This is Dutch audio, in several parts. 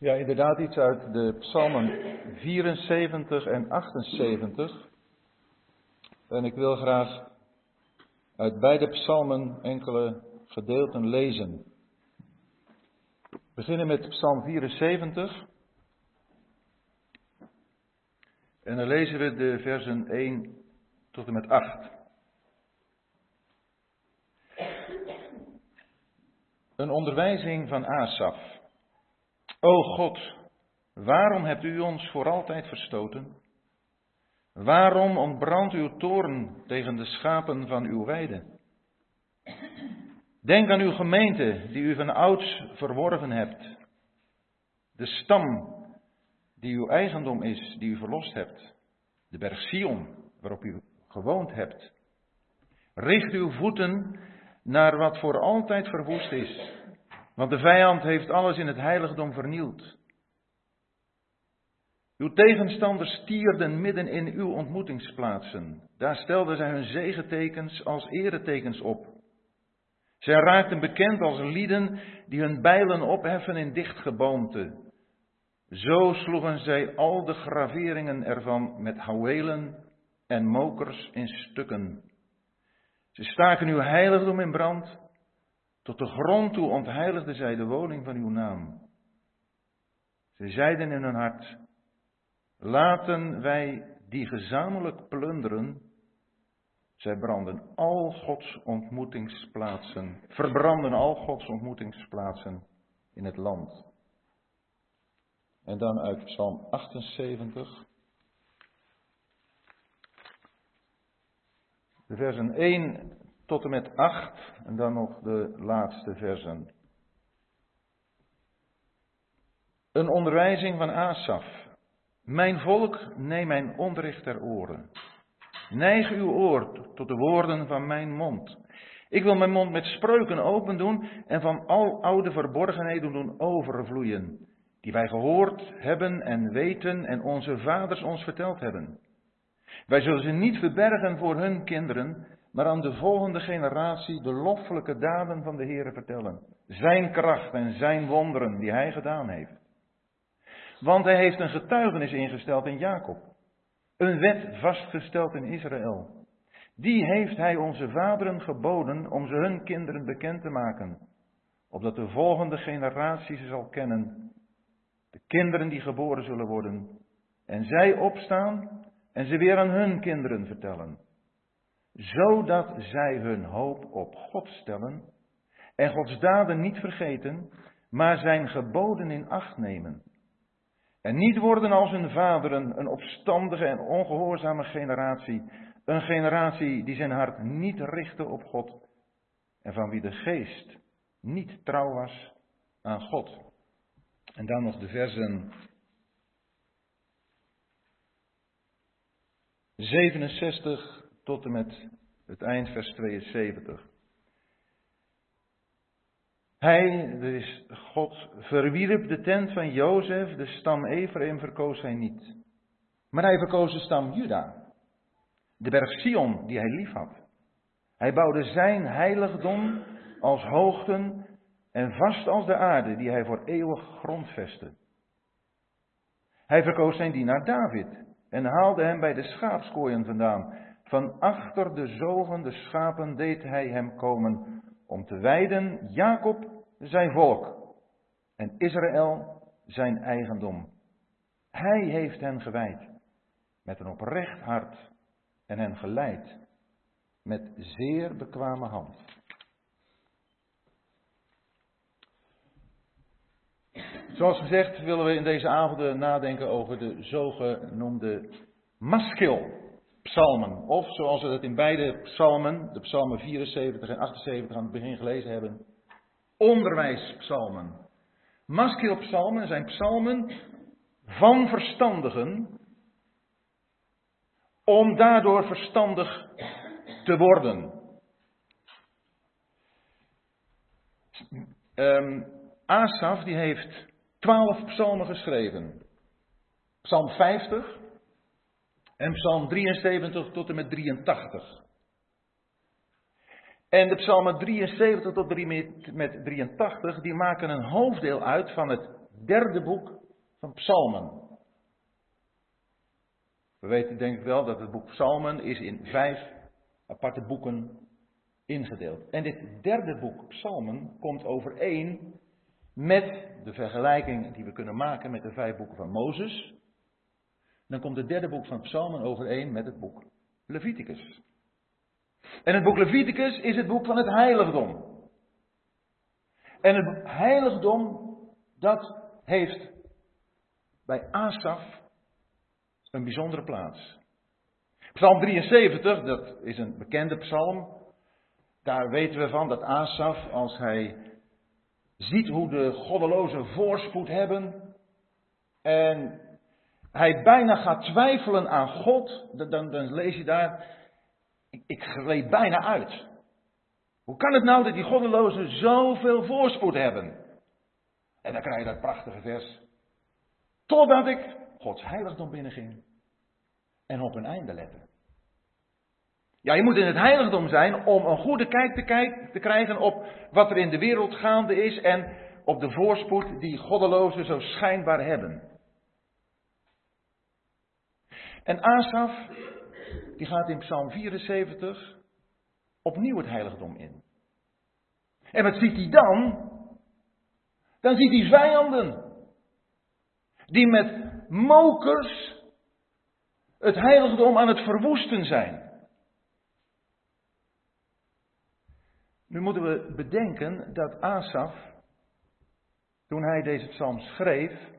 Ja, inderdaad iets uit de psalmen 74 en 78. En ik wil graag uit beide psalmen enkele gedeelten lezen. We beginnen met psalm 74. En dan lezen we de versen 1 tot en met 8. Een onderwijzing van Asaf. O God, waarom hebt u ons voor altijd verstoten? Waarom ontbrandt uw toorn tegen de schapen van uw weide? Denk aan uw gemeente die u van ouds verworven hebt. De stam die uw eigendom is, die u verlost hebt. De berg Sion waarop u gewoond hebt. Richt uw voeten naar wat voor altijd verwoest is want de vijand heeft alles in het heiligdom vernield. Uw tegenstanders stierden midden in uw ontmoetingsplaatsen. Daar stelden zij hun zegetekens als eretekens op. Zij raakten bekend als lieden die hun bijlen opheffen in dichtgeboomte. Zo sloegen zij al de graveringen ervan met houwelen en mokers in stukken. Ze staken uw heiligdom in brand tot de grond toe ontheiligden zij de woning van uw naam. Ze zeiden in hun hart, laten wij die gezamenlijk plunderen. Zij branden al Gods ontmoetingsplaatsen, verbranden al Gods ontmoetingsplaatsen in het land. En dan uit Psalm 78. De versen 1 tot en met 8 en dan nog de laatste versen. Een onderwijzing van Asaf. Mijn volk, neem mijn onderricht ter oren. Neig uw oor tot de woorden van mijn mond. Ik wil mijn mond met spreuken open doen en van al oude verborgenheden doen overvloeien, die wij gehoord hebben en weten en onze vaders ons verteld hebben. Wij zullen ze niet verbergen voor hun kinderen, maar aan de volgende generatie de loffelijke daden van de Heer vertellen. Zijn kracht en zijn wonderen die hij gedaan heeft. Want hij heeft een getuigenis ingesteld in Jacob. Een wet vastgesteld in Israël. Die heeft hij onze vaderen geboden om ze hun kinderen bekend te maken. Opdat de volgende generatie ze zal kennen. De kinderen die geboren zullen worden. En zij opstaan en ze weer aan hun kinderen vertellen zodat zij hun hoop op God stellen en Gods daden niet vergeten, maar zijn geboden in acht nemen. En niet worden als hun vaderen een opstandige en ongehoorzame generatie, een generatie die zijn hart niet richtte op God en van wie de geest niet trouw was aan God. En dan nog de versen 67 tot en met het eind vers 72. Hij, dat is God, verwierp de tent van Jozef, de stam Ephraim verkoos hij niet. Maar hij verkoos de stam Juda, de berg Sion die hij liefhad. Hij bouwde zijn heiligdom als hoogten en vast als de aarde die hij voor eeuwig grondvestte. Hij verkoos zijn dienaar David en haalde hem bij de schaapskooien vandaan van achter de zogende schapen deed hij hem komen om te wijden Jacob zijn volk en Israël zijn eigendom. Hij heeft hen gewijd met een oprecht hart en hen geleid met zeer bekwame hand. Zoals gezegd willen we in deze avonden nadenken over de zogenoemde maskil psalmen. Of zoals we dat in beide psalmen, de psalmen 74 en 78 aan het begin gelezen hebben, onderwijspsalmen. Maskilpsalmen zijn psalmen van verstandigen om daardoor verstandig te worden. Um, Asaf die heeft twaalf psalmen geschreven. Psalm 50, en Psalm 73 tot en met 83. En de psalmen 73 tot met 83, die maken een hoofddeel uit van het derde boek van Psalmen. We weten denk ik wel dat het boek Psalmen is in vijf aparte boeken ingedeeld. En dit derde boek Psalmen komt overeen met de vergelijking die we kunnen maken met de vijf boeken van Mozes. Dan komt het derde boek van Psalmen overeen met het boek Leviticus. En het boek Leviticus is het boek van het heiligdom. En het heiligdom, dat heeft bij Asaf een bijzondere plaats. Psalm 73, dat is een bekende psalm. Daar weten we van dat Asaf, als hij ziet hoe de goddelozen voorspoed hebben en hij bijna gaat twijfelen aan God, dan, dan lees je daar, ik, ik bijna uit. Hoe kan het nou dat die goddelozen zoveel voorspoed hebben? En dan krijg je dat prachtige vers. Totdat ik Gods heiligdom binnenging en op een einde lette. Ja, je moet in het heiligdom zijn om een goede kijk te krijgen op wat er in de wereld gaande is en op de voorspoed die goddelozen zo schijnbaar hebben. En Asaf, die gaat in Psalm 74 opnieuw het heiligdom in. En wat ziet hij dan? Dan ziet hij vijanden. Die met mokers het heiligdom aan het verwoesten zijn. Nu moeten we bedenken dat Asaf, toen hij deze psalm schreef,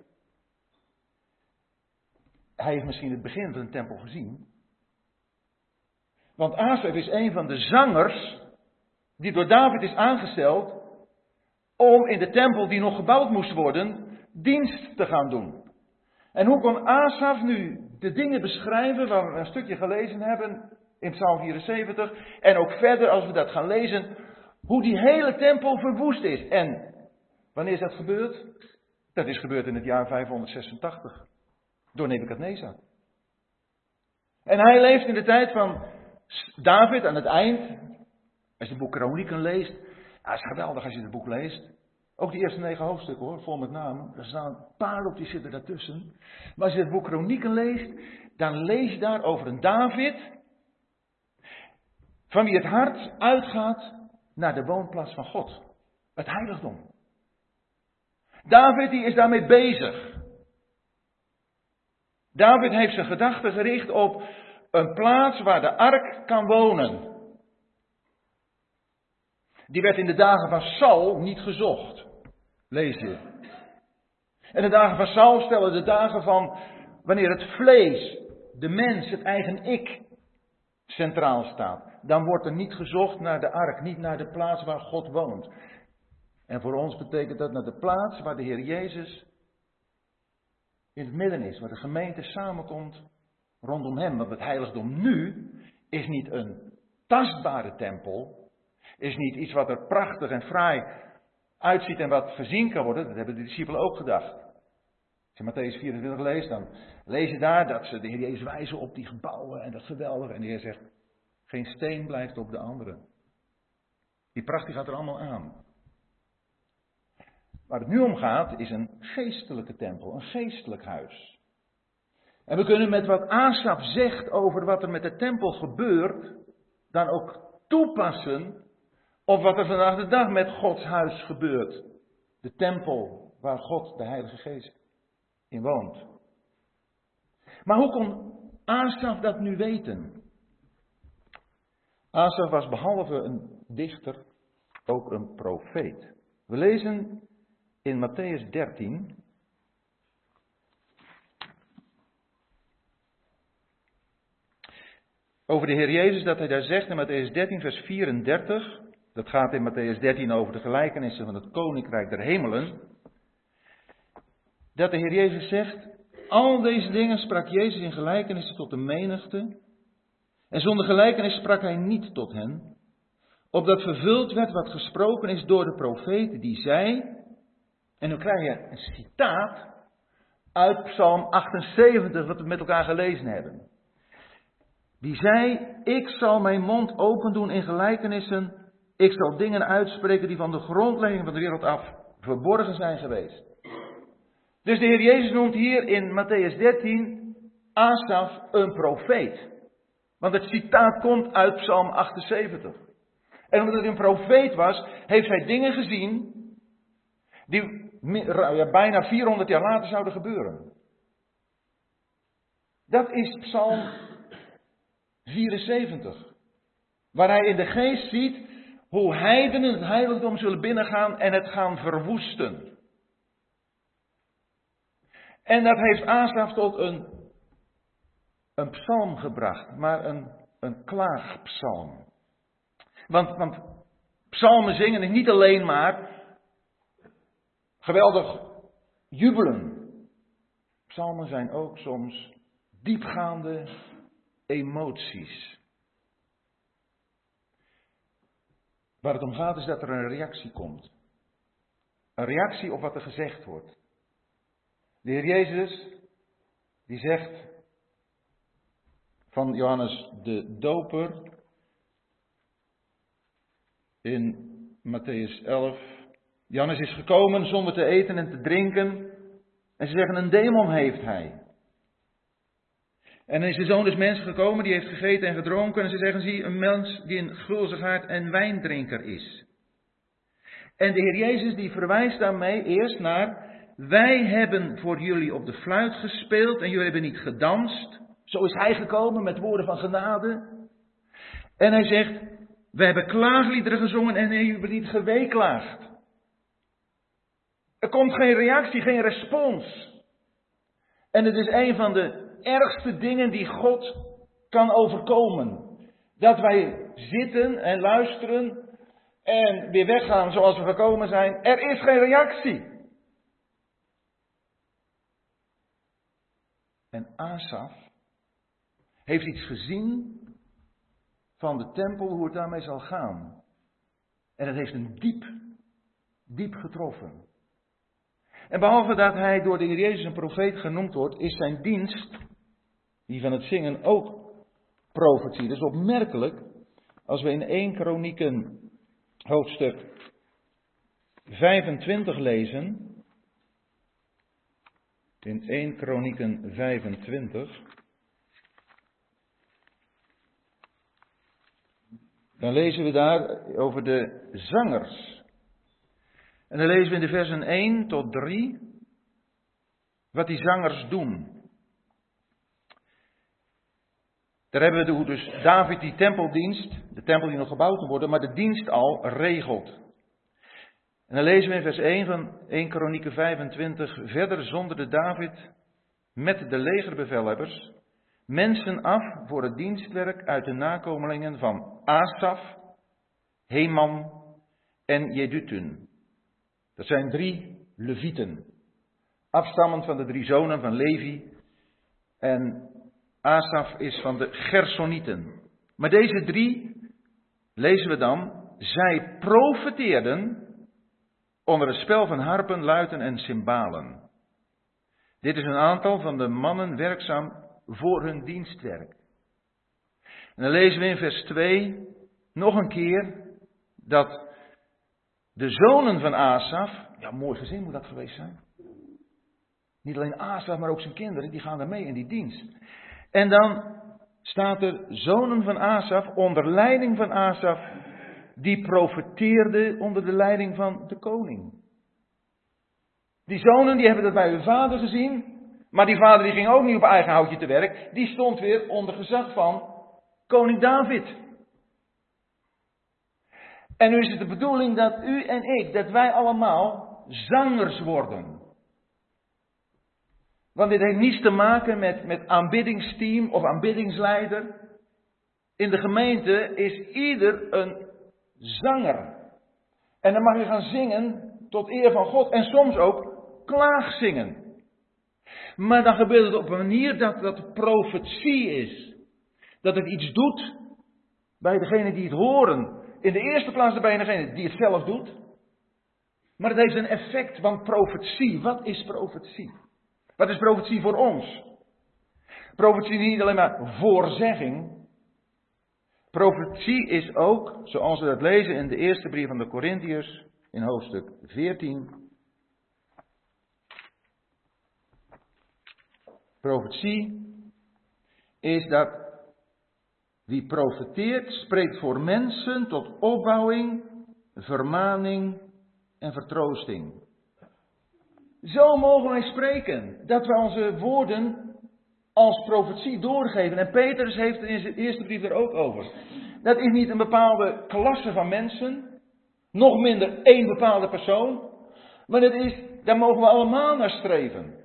hij heeft misschien het begin van de tempel gezien. Want Asaf is een van de zangers die door David is aangesteld om in de tempel die nog gebouwd moest worden, dienst te gaan doen. En hoe kon Asaf nu de dingen beschrijven waar we een stukje gelezen hebben in Psalm 74 en ook verder als we dat gaan lezen, hoe die hele tempel verwoest is. En wanneer is dat gebeurd? Dat is gebeurd in het jaar 586 door Nebukadnezar. En hij leeft in de tijd van David aan het eind. Als je het boek Kronieken leest, ja, is geweldig als je het boek leest. Ook die eerste negen hoofdstukken hoor, vol met namen. Er staan een paar op die zitten daartussen. Maar als je het boek Chronieken leest, dan lees je daar over een David. Van wie het hart uitgaat naar de woonplaats van God. Het heiligdom. David die is daarmee bezig. David heeft zijn gedachten gericht op een plaats waar de ark kan wonen. Die werd in de dagen van Saul niet gezocht. Lees je. En de dagen van Saul stellen de dagen van wanneer het vlees, de mens, het eigen ik centraal staat. Dan wordt er niet gezocht naar de ark, niet naar de plaats waar God woont. En voor ons betekent dat naar de plaats waar de Heer Jezus in het midden is, waar de gemeente samenkomt rondom Hem. Want het heiligdom nu is niet een tastbare tempel, is niet iets wat er prachtig en fraai uitziet en wat gezien kan worden, dat hebben de discipelen ook gedacht. Als je Matthäus 24 leest, dan lees je daar dat ze de Heer Jezus wijzen op die gebouwen en dat geweldige. En de Heer zegt, geen steen blijft op de andere. Die pracht gaat er allemaal aan. Waar het nu om gaat, is een geestelijke tempel, een geestelijk huis. En we kunnen met wat Asaf zegt over wat er met de tempel gebeurt, dan ook toepassen of wat er vandaag de dag met Gods huis gebeurt. De tempel waar God, de Heilige Geest, in woont. Maar hoe kon Asaf dat nu weten? Asaf was behalve een dichter ook een profeet. We lezen in Matthäus 13. Over de Heer Jezus dat hij daar zegt in Matthäus 13, vers 34. Dat gaat in Matthäus 13 over de gelijkenissen van het koninkrijk der hemelen. Dat de Heer Jezus zegt, al deze dingen sprak Jezus in gelijkenissen tot de menigte. En zonder gelijkenis sprak hij niet tot hen. Opdat vervuld werd wat gesproken is door de profeet die zei. En nu krijg je een citaat uit Psalm 78, wat we met elkaar gelezen hebben. Die zei: Ik zal mijn mond open doen in gelijkenissen ik zal dingen uitspreken die van de grondlegging van de wereld af verborgen zijn geweest. Dus de Heer Jezus noemt hier in Matthäus 13 Asaf een profeet. Want het citaat komt uit Psalm 78. En omdat hij een profeet was, heeft hij dingen gezien die bijna 400 jaar later zouden gebeuren. Dat is Psalm 74. Waar hij in de geest ziet hoe heidenen het heiligdom zullen binnengaan en het gaan verwoesten. En dat heeft Asaf tot een, een psalm gebracht, maar een, een klaagpsalm. Want, want psalmen zingen is niet alleen maar geweldig jubelen. Psalmen zijn ook soms diepgaande emoties. Waar het om gaat is dat er een reactie komt. Een reactie op wat er gezegd wordt. De Heer Jezus, die zegt van Johannes de Doper in Matthäus 11. Johannes is gekomen zonder te eten en te drinken. En ze zeggen, een demon heeft hij. En dan is de zoon des mensen gekomen, die heeft gegeten en gedronken. En ze zeggen, zie, een mens die een gulzigaard en wijndrinker is. En de Heer Jezus die verwijst daarmee eerst naar, wij hebben voor jullie op de fluit gespeeld en jullie hebben niet gedanst. Zo is hij gekomen met woorden van genade. En hij zegt, we hebben klaagliederen gezongen en jullie hebben niet geweeklaagd. Er komt geen reactie, geen respons. En het is een van de ergste dingen die God kan overkomen. Dat wij zitten en luisteren en weer weggaan zoals we gekomen zijn. Er is geen reactie. En Asaf heeft iets gezien van de tempel, hoe het daarmee zal gaan. En dat heeft hem diep, diep getroffen. En behalve dat hij door de Heer Jezus een profeet genoemd wordt, is zijn dienst die van het zingen ook profetie. Dat is opmerkelijk als we in 1 Kronieken hoofdstuk 25 lezen. In 1 Kronieken 25. Dan lezen we daar over de zangers. En dan lezen we in de versen 1 tot 3 wat die zangers doen. Daar hebben we hoe dus David die tempeldienst, de tempel die nog gebouwd moet worden, maar de dienst al regelt. En dan lezen we in vers 1 van 1 Kronieken 25, verder zonderde David met de legerbevelhebbers mensen af voor het dienstwerk uit de nakomelingen van Asaf, Heman en Jedutun. Dat zijn drie levieten, afstammend van de drie zonen van Levi en Asaf is van de Gersonieten. Maar deze drie, lezen we dan, zij profeteerden onder het spel van harpen, luiten en cymbalen. Dit is een aantal van de mannen werkzaam voor hun dienstwerk. En dan lezen we in vers 2 nog een keer dat de zonen van Asaf, ja mooi gezin moet dat geweest zijn. Niet alleen Asaf, maar ook zijn kinderen, die gaan er mee in die dienst. En dan staat er zonen van Asaf, onder leiding van Asaf, die profeteerden onder de leiding van de koning. Die zonen die hebben dat bij hun vader gezien, maar die vader die ging ook niet op eigen houtje te werk, die stond weer onder gezag van koning David. En nu is het de bedoeling dat u en ik, dat wij allemaal zangers worden. Want dit heeft niets te maken met, met aanbiddingsteam of aanbiddingsleider. In de gemeente is ieder een zanger. En dan mag je gaan zingen tot eer van God en soms ook klaagzingen. Maar dan gebeurt het op een manier dat dat profetie is. Dat het iets doet bij degene die het horen. In de eerste plaats bij degene die het zelf doet. Maar het heeft een effect van profetie. Wat is profetie? Wat is profetie voor ons? Profetie is niet alleen maar voorzegging. Profetie is ook, zoals we dat lezen in de eerste brief van de Corinthiërs, in hoofdstuk 14. Profetie is dat wie profeteert, spreekt voor mensen tot opbouwing, vermaning en vertroosting. Zo mogen wij spreken, dat we onze woorden als profetie doorgeven. En Petrus heeft in zijn eerste brief er ook over. Dat is niet een bepaalde klasse van mensen, nog minder één bepaalde persoon, maar het is, daar mogen we allemaal naar streven.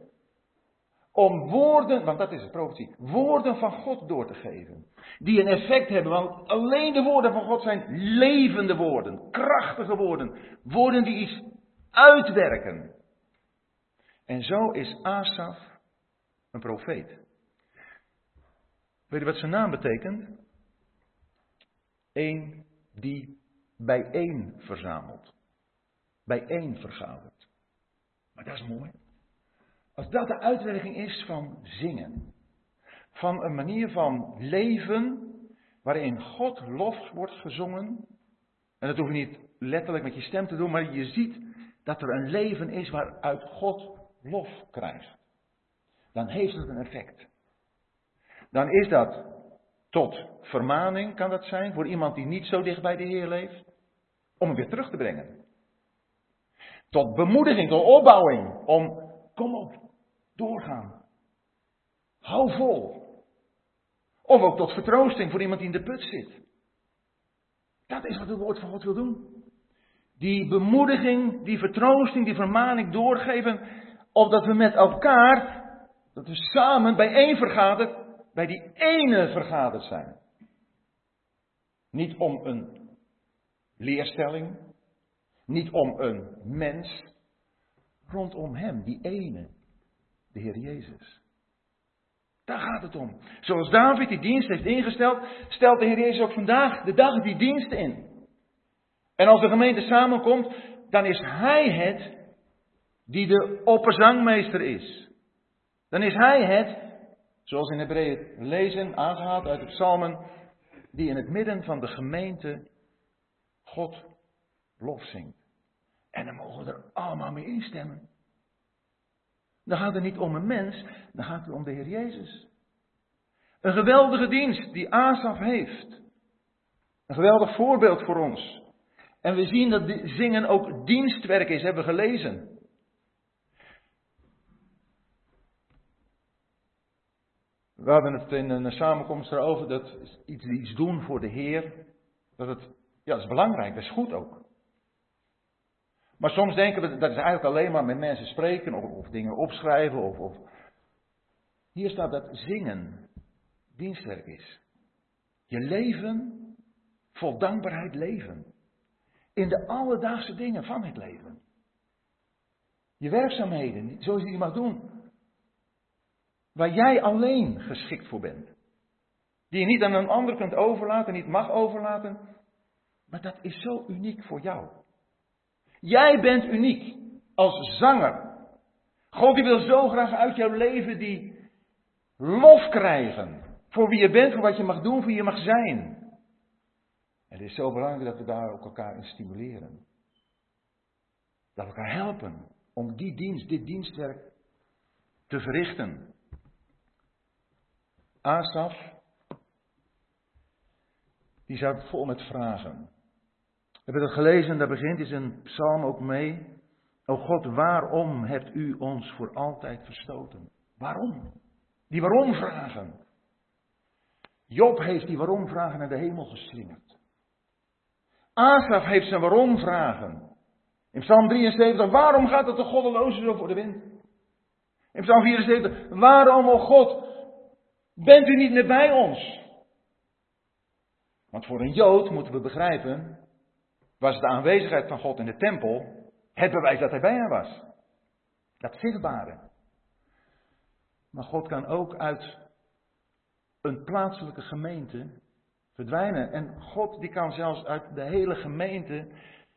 Om woorden, want dat is het profetie, woorden van God door te geven. Die een effect hebben, want alleen de woorden van God zijn levende woorden, krachtige woorden. Woorden die iets uitwerken. En zo is Asaf een profeet. Weet je wat zijn naam betekent? Eén die bijeen verzamelt. Bijeen vergadert. Maar dat is mooi. Als dat de uitwerking is van zingen. Van een manier van leven waarin God lof wordt gezongen. En dat hoef je niet letterlijk met je stem te doen, maar je ziet dat er een leven is waaruit God lof krijgt. Dan heeft het een effect. Dan is dat tot vermaning, kan dat zijn, voor iemand die niet zo dicht bij de Heer leeft, om hem weer terug te brengen. Tot bemoediging, tot opbouwing, om, kom op, doorgaan. Hou vol. Of ook tot vertroosting voor iemand die in de put zit. Dat is wat het woord van God wil doen. Die bemoediging, die vertroosting, die vermaning doorgeven. Opdat we met elkaar, dat we samen bijeen vergaderd, bij die ene vergaderd zijn. Niet om een leerstelling, niet om een mens, rondom hem, die ene, de Heer Jezus. Daar gaat het om. Zoals David die dienst heeft ingesteld, stelt de Heer Jezus ook vandaag de dag die dienst in. En als de gemeente samenkomt, dan is Hij het die de opperzangmeester is. Dan is Hij het, zoals in Hebreeën lezen, aangehaald uit de psalmen, die in het midden van de gemeente God lof zingt. En dan mogen we er allemaal mee instemmen. Dan gaat het niet om een mens, dan gaat het om de Heer Jezus. Een geweldige dienst die Asaf heeft. Een geweldig voorbeeld voor ons. En we zien dat zingen ook dienstwerk is, hebben we gelezen. We hadden het in een samenkomst erover dat iets, iets doen voor de Heer, dat, het, ja, dat is belangrijk, dat is goed ook. Maar soms denken we dat is eigenlijk alleen maar met mensen spreken of, of dingen opschrijven. Of, of, Hier staat dat zingen dienstwerk is. Je leven vol dankbaarheid leven. In de alledaagse dingen van het leven. Je werkzaamheden, zoals je die mag doen. Waar jij alleen geschikt voor bent. Die je niet aan een ander kunt overlaten, niet mag overlaten. Maar dat is zo uniek voor jou. Jij bent uniek als zanger. God die wil zo graag uit jouw leven die lof krijgen. Voor wie je bent, voor wat je mag doen, voor wie je mag zijn. En het is zo belangrijk dat we daar ook elkaar in stimuleren. Dat we elkaar helpen om die dienst, dit dienstwerk te verrichten. Asaf, die zat vol met vragen. We hebben het gelezen, daar begint is een psalm ook mee. O God, waarom hebt u ons voor altijd verstoten? Waarom? Die waarom vragen. Job heeft die waarom vragen naar de hemel geslingerd. Asaf heeft zijn waarom vragen. In Psalm 73, waarom gaat het de goddeloze zo voor de wind? In Psalm 74, waarom, o God, bent u niet meer bij ons? Want voor een Jood moeten we begrijpen, was de aanwezigheid van God in de tempel het bewijs dat hij bij hem was. Dat zichtbare. Maar God kan ook uit een plaatselijke gemeente verdwijnen. En God die kan zelfs uit de hele gemeente,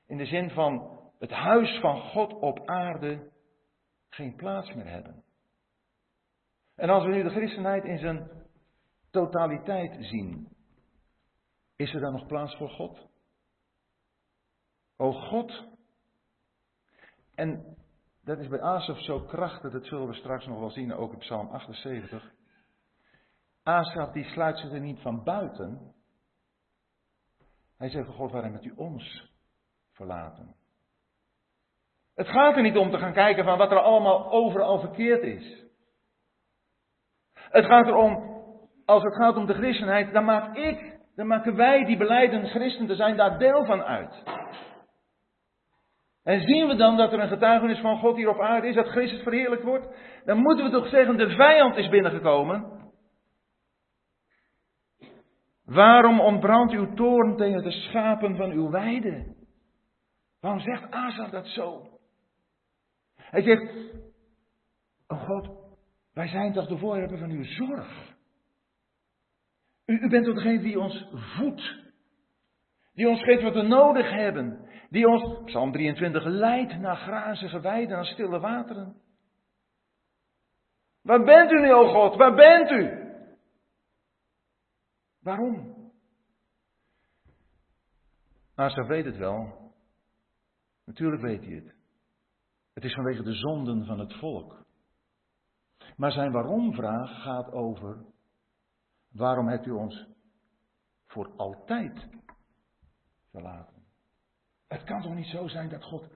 in de zin van het huis van God op aarde, geen plaats meer hebben. En als we nu de christenheid in zijn totaliteit zien, is er dan nog plaats voor God? O God. En dat is bij Asaf zo krachtig, dat zullen we straks nog wel zien, ook in Psalm 78. Asaf die sluit zich er niet van buiten. Hij zegt, God, waarom hebt u ons verlaten? Het gaat er niet om te gaan kijken van wat er allemaal overal verkeerd is. Het gaat erom, als het gaat om de christenheid, dan maak ik, dan maken wij die beleiden christen te zijn daar deel van uit. En zien we dan dat er een getuigenis van God hier op aarde is, dat Christus verheerlijkt wordt, dan moeten we toch zeggen, de vijand is binnengekomen. Waarom ontbrandt uw toorn tegen de schapen van uw weide? Waarom zegt Asa dat zo? Hij zegt, oh God, wij zijn toch de voorwerpen van uw zorg. U, u bent toch degene die ons voedt. Die ons geeft wat we nodig hebben. Die ons, Psalm 23, leidt naar grazige weiden, naar stille wateren. Waar bent u nu, o God? Waar bent u? Waarom? Asa weet het wel. Natuurlijk weet hij het. Het is vanwege de zonden van het volk. Maar zijn waarom-vraag gaat over: waarom hebt u ons voor altijd verlaten? Het kan toch niet zo zijn dat God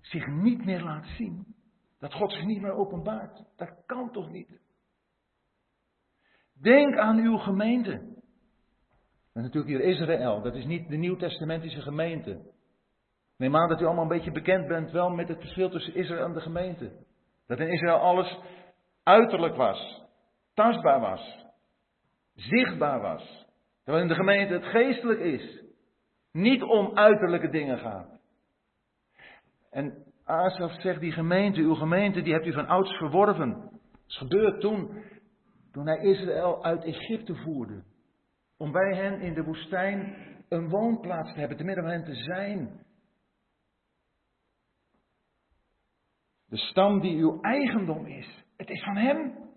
zich niet meer laat zien? Dat God zich niet meer openbaart? Dat kan toch niet? Denk aan uw gemeente. En natuurlijk hier Israël, dat is niet de nieuwtestamentische gemeente. Neem aan dat u allemaal een beetje bekend bent wel met het verschil tussen Israël en de gemeente. Dat in Israël alles uiterlijk was, tastbaar was, zichtbaar was. Terwijl in de gemeente het geestelijk is. Niet om uiterlijke dingen gaat. En Asaf zegt, die gemeente, uw gemeente, die hebt u van ouds verworven. Dat is gebeurd toen, toen hij Israël uit Egypte voerde. Om bij hen in de woestijn een woonplaats te hebben, te midden van hen te zijn. De stam die uw eigendom is. Het is van Hem.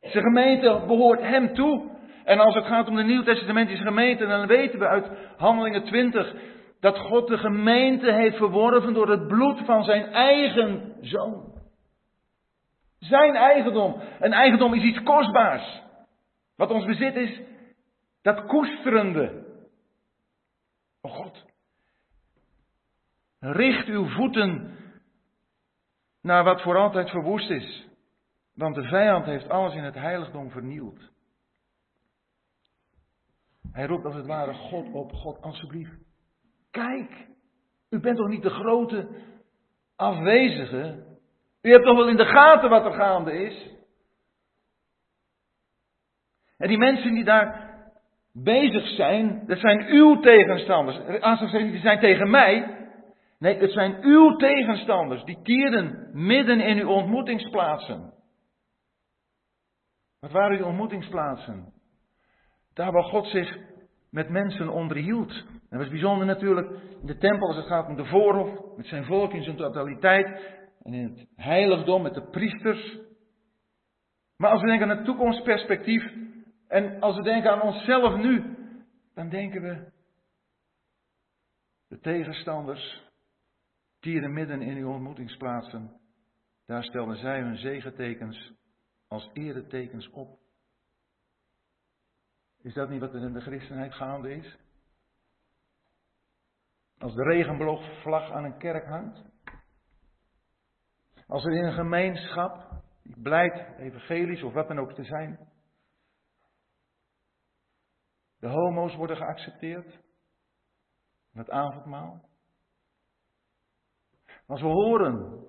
Zijn gemeente behoort Hem toe. En als het gaat om de Nieuw-Testamentische gemeente, dan weten we uit Handelingen 20 dat God de gemeente heeft verworven door het bloed van zijn eigen zoon. Zijn eigendom. Een eigendom is iets kostbaars. Wat ons bezit is, dat koesterende. O God. Richt uw voeten naar wat voor altijd verwoest is. Want de vijand heeft alles in het heiligdom vernield. Hij roept als het ware God op, God alsjeblieft. Kijk, u bent toch niet de grote afwezige? U hebt toch wel in de gaten wat er gaande is? En die mensen die daar bezig zijn, dat zijn uw tegenstanders. Als ze die zijn tegen mij, Nee, het zijn uw tegenstanders die keren midden in uw ontmoetingsplaatsen. Wat waren uw ontmoetingsplaatsen? Daar waar God zich met mensen onderhield. En dat was bijzonder natuurlijk in de tempel als het gaat om de voorhof, met zijn volk in zijn totaliteit. En in het heiligdom met de priesters. Maar als we denken aan het toekomstperspectief en als we denken aan onszelf nu, dan denken we de tegenstanders Tieren midden in uw ontmoetingsplaatsen, daar stelden zij hun zegetekens als eretekens op. Is dat niet wat er in de christenheid gaande is? Als de regenboogvlag aan een kerk hangt? Als er in een gemeenschap, die blijkt evangelisch of wat dan ook te zijn, de homo's worden geaccepteerd, het avondmaal, als we horen,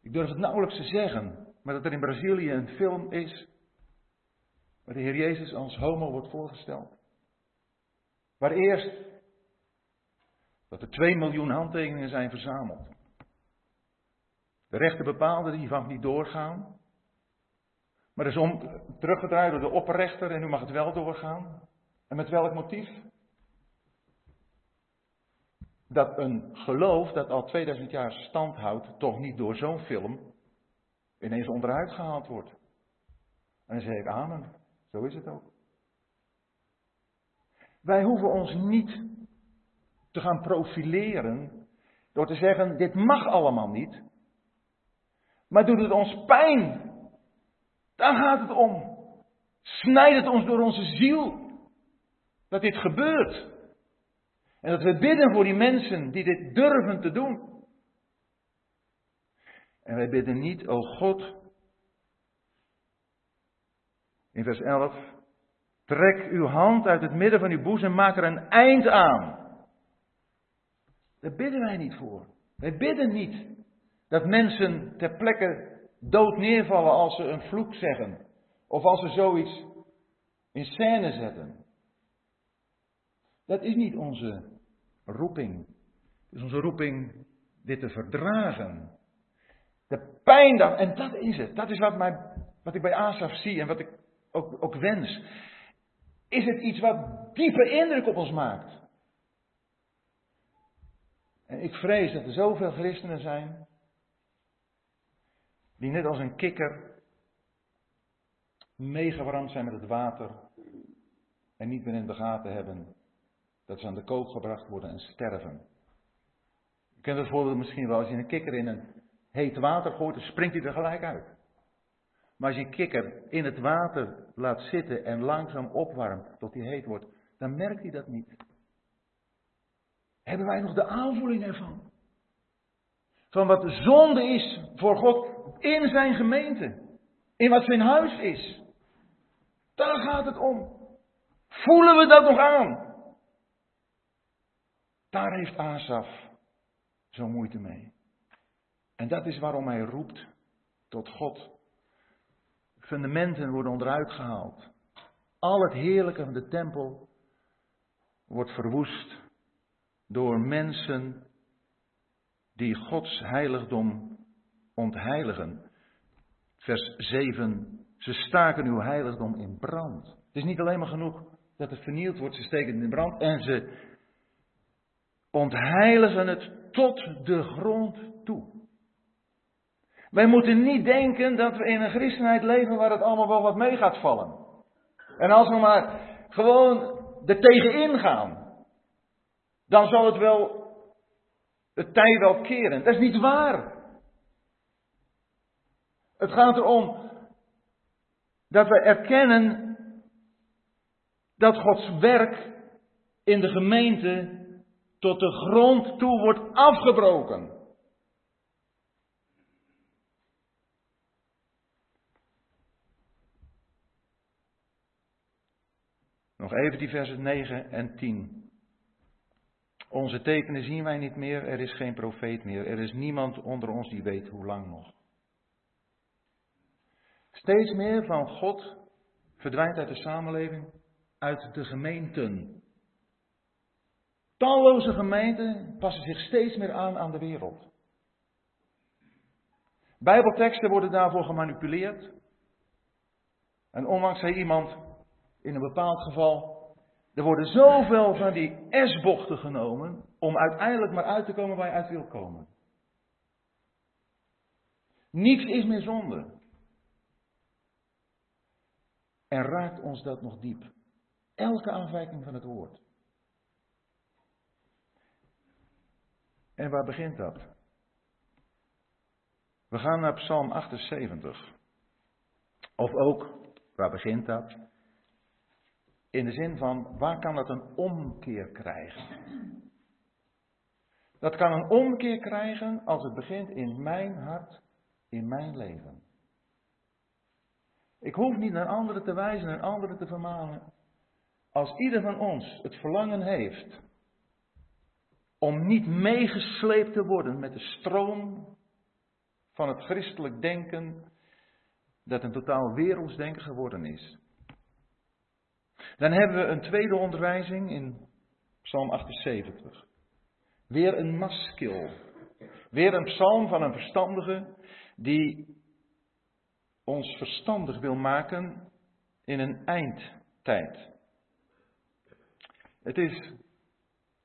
ik durf het nauwelijks te zeggen, maar dat er in Brazilië een film is waar de Heer Jezus als homo wordt voorgesteld. Waar eerst dat er 2 miljoen handtekeningen zijn verzameld. De rechter bepaalde die mag niet doorgaan. Maar is om, teruggedraaid door de opperrechter en nu mag het wel doorgaan. En met welk motief? dat een geloof dat al 2000 jaar stand houdt, toch niet door zo'n film ineens onderuit gehaald wordt. En dan zeg ik amen. Zo is het ook. Wij hoeven ons niet te gaan profileren door te zeggen, dit mag allemaal niet. Maar doet het ons pijn? Daar gaat het om. Snijdt het ons door onze ziel dat dit gebeurt. En dat we bidden voor die mensen die dit durven te doen. En wij bidden niet, o God, in vers 11, trek uw hand uit het midden van uw boezem, maak er een eind aan. Daar bidden wij niet voor. Wij bidden niet dat mensen ter plekke dood neervallen als ze een vloek zeggen. Of als ze zoiets in scène zetten. Dat is niet onze roeping. Het is onze roeping dit te verdragen. De pijn, en dat is het. Dat is wat, mij, wat ik bij Asaf zie en wat ik ook, wens. Is het iets wat diepe indruk op ons maakt? En ik vrees dat er zoveel christenen zijn die net als een kikker meegewarmd zijn met het water en niet meer in de gaten hebben dat ze aan de kook gebracht worden en sterven. Je kent het voorbeeld misschien wel, als je een kikker in een heet water gooit, dan springt hij er gelijk uit. Maar als je een kikker in het water laat zitten en langzaam opwarmt tot hij heet wordt, dan merkt hij dat niet. Hebben wij nog de aanvoeling ervan? Van wat de zonde is voor God in zijn gemeente. In wat zijn huis is. Daar gaat het om. Voelen we dat nog aan? Daar heeft Asaf zo moeite mee. En dat is waarom hij roept tot God. Fundamenten worden onderuit gehaald. Al het heerlijke van de tempel wordt verwoest door mensen die Gods heiligdom ontheiligen. Vers 7. Ze staken uw heiligdom in brand. Het is niet alleen maar genoeg dat het vernield wordt, ze steken het in brand en ze ontheiligen het tot de grond toe. Wij moeten niet denken dat we in een christenheid leven waar het allemaal wel wat mee gaat vallen. En als we maar gewoon er tegenin gaan, dan zal het wel het tij wel keren. Dat is niet waar. Het gaat erom dat we erkennen dat Gods werk in de gemeente tot de grond toe wordt afgebroken. Nog even die versen 9 en 10. Onze tekenen zien wij niet meer, er is geen profeet meer, er is niemand onder ons die weet hoe lang nog. Steeds meer van God verdwijnt uit de samenleving, uit de gemeenten. Talloze gemeenten passen zich steeds meer aan aan de wereld. Bijbelteksten worden daarvoor gemanipuleerd. En onlangs zei iemand in een bepaald geval: er worden zoveel van die S-bochten genomen om uiteindelijk maar uit te komen waar je uit wil komen. Niets is meer zonde. En raakt ons dat nog diep? Elke aanwijking van het woord. En waar begint dat? We gaan naar Psalm 78. Of ook, waar begint dat? In de zin van, waar kan dat een omkeer krijgen? Dat kan een omkeer krijgen als het begint in mijn hart, in mijn leven. Ik hoef niet naar anderen te wijzen en anderen te vermanen. Als ieder van ons het verlangen heeft om niet meegesleept te worden met de stroom van het christelijk denken dat een totaal wereldsdenken geworden is. Dan hebben we een tweede onderwijzing in Psalm 78. Weer een maskil. Weer een psalm van een verstandige die ons verstandig wil maken in een eindtijd. Het is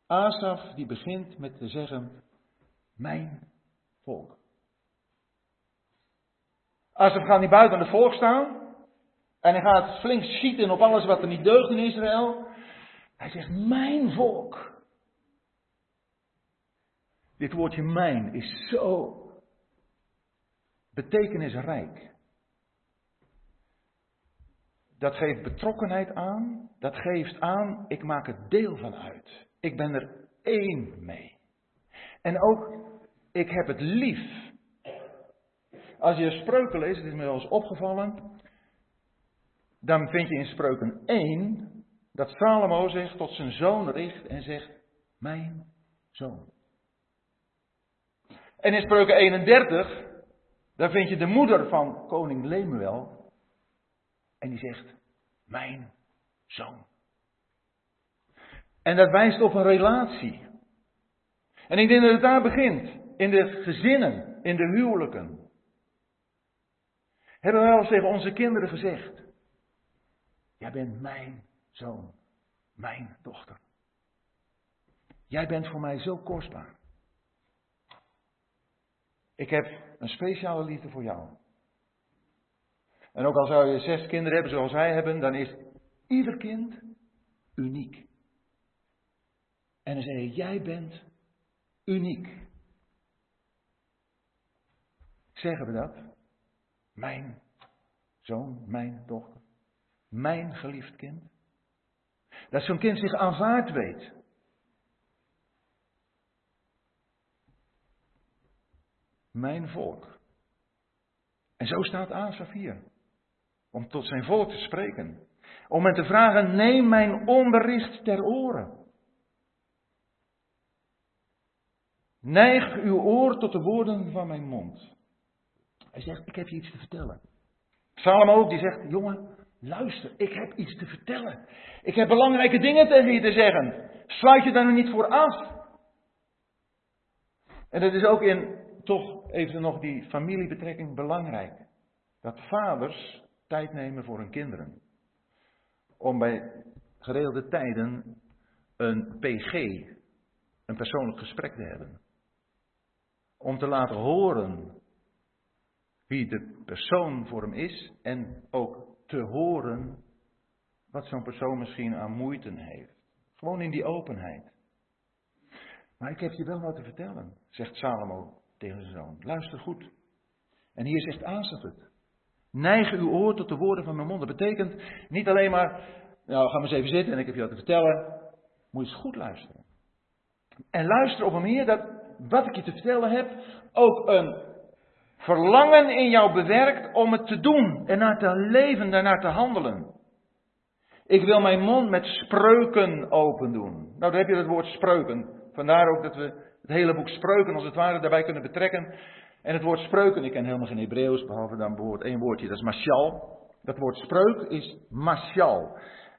Asaf die begint met te zeggen, mijn volk. Asaf gaat niet buiten aan de volk staan. En hij gaat flink schieten op alles wat er niet deugt in Israël. Hij zegt, mijn volk. Dit woordje mijn is zo betekenisrijk. Dat geeft betrokkenheid aan. Dat geeft aan, ik maak er deel van uit. Ik ben er één mee. En ook, ik heb het lief. Als je spreuken leest, het is me wel eens opgevallen. Dan vind je in spreuken 1 dat Salomo zich tot zijn zoon richt en zegt: Mijn zoon. En in spreuken 31, daar vind je de moeder van koning Lemuel. En die zegt: Mijn zoon. En dat wijst op een relatie. En ik denk dat het daar begint. In de gezinnen, in de huwelijken. Hebben we wel eens tegen onze kinderen gezegd: Jij bent mijn zoon, mijn dochter. Jij bent voor mij zo kostbaar. Ik heb een speciale liefde voor jou. En ook al zou je zes kinderen hebben zoals wij hebben, dan is ieder kind uniek. En dan zeg je, jij bent uniek. Zeggen we dat? Mijn zoon, mijn dochter, mijn geliefd kind. Dat zo'n kind zich aanvaard weet. Mijn volk. En zo staat Asaf hier. Om tot zijn volk te spreken. Om hen te vragen, neem mijn onderricht ter oren. Neig uw oor tot de woorden van mijn mond. Hij zegt, ik heb je iets te vertellen. Salomo ook, die zegt, jongen, luister, ik heb iets te vertellen. Ik heb belangrijke dingen tegen je te zeggen. Sluit je daar nog niet voor af. En dat is ook in, toch even nog die familiebetrekking belangrijk. Dat vaders tijd nemen voor hun kinderen. Om bij geregelde tijden een PG, een persoonlijk gesprek te hebben om te laten horen wie de persoon voor hem is en ook te horen wat zo'n persoon misschien aan moeite heeft. Gewoon in die openheid. Maar ik heb je wel wat te vertellen, zegt Salomo tegen zijn zoon. Luister goed. En hier zegt Asaf het. Neig uw oor tot de woorden van mijn mond. Dat betekent niet alleen maar, nou ga maar eens even zitten en ik heb je wat te vertellen. Moet je eens goed luisteren. En luister op een manier dat wat ik je te vertellen heb, ook een verlangen in jou bewerkt om het te doen en naar te leven, daarnaar te handelen. Ik wil mijn mond met spreuken open doen. Nou, daar heb je het woord spreuken. Vandaar ook dat we het hele boek spreuken als het ware daarbij kunnen betrekken. En het woord spreuken, ik ken helemaal geen Hebreeuws, behalve dan bijvoorbeeld één woordje, dat is mashal. Dat woord spreuk is mashal.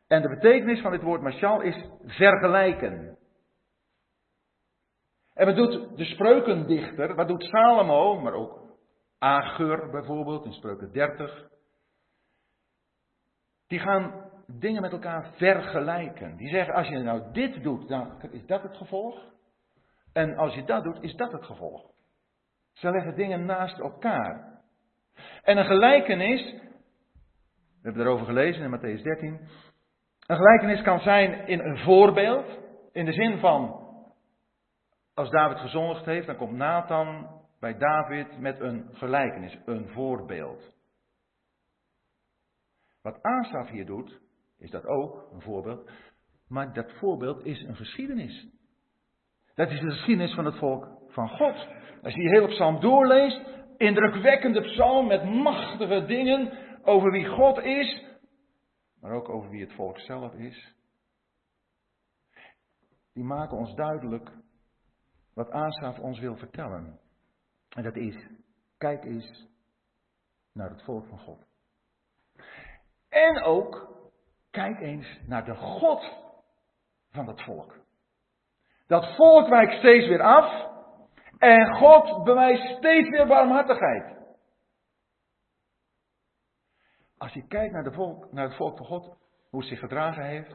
En de betekenis van dit woord mashal is vergelijken. En wat doet de spreukendichter, wat doet Salomo, maar ook Agur bijvoorbeeld in spreuken 30. Die gaan dingen met elkaar vergelijken. Die zeggen, als je nou dit doet, dan is dat het gevolg. En als je dat doet, is dat het gevolg. Ze leggen dingen naast elkaar. En een gelijkenis, we hebben erover gelezen in Matthäus 13. Een gelijkenis kan zijn in een voorbeeld, in de zin van als David gezondigd heeft, dan komt Nathan bij David met een gelijkenis, een voorbeeld. Wat Asaf hier doet, is dat ook een voorbeeld, maar dat voorbeeld is een geschiedenis. Dat is de geschiedenis van het volk van God. Als je die hele psalm doorleest, indrukwekkende psalm met machtige dingen over wie God is, maar ook over wie het volk zelf is. Die maken ons duidelijk wat Asaf ons wil vertellen. En dat is, kijk eens naar het volk van God. En ook, kijk eens naar de God van dat volk. Dat volk wijkt steeds weer af en God bewijst steeds weer barmhartigheid. Als je kijkt naar, de volk, naar het volk van God, hoe het zich gedragen heeft,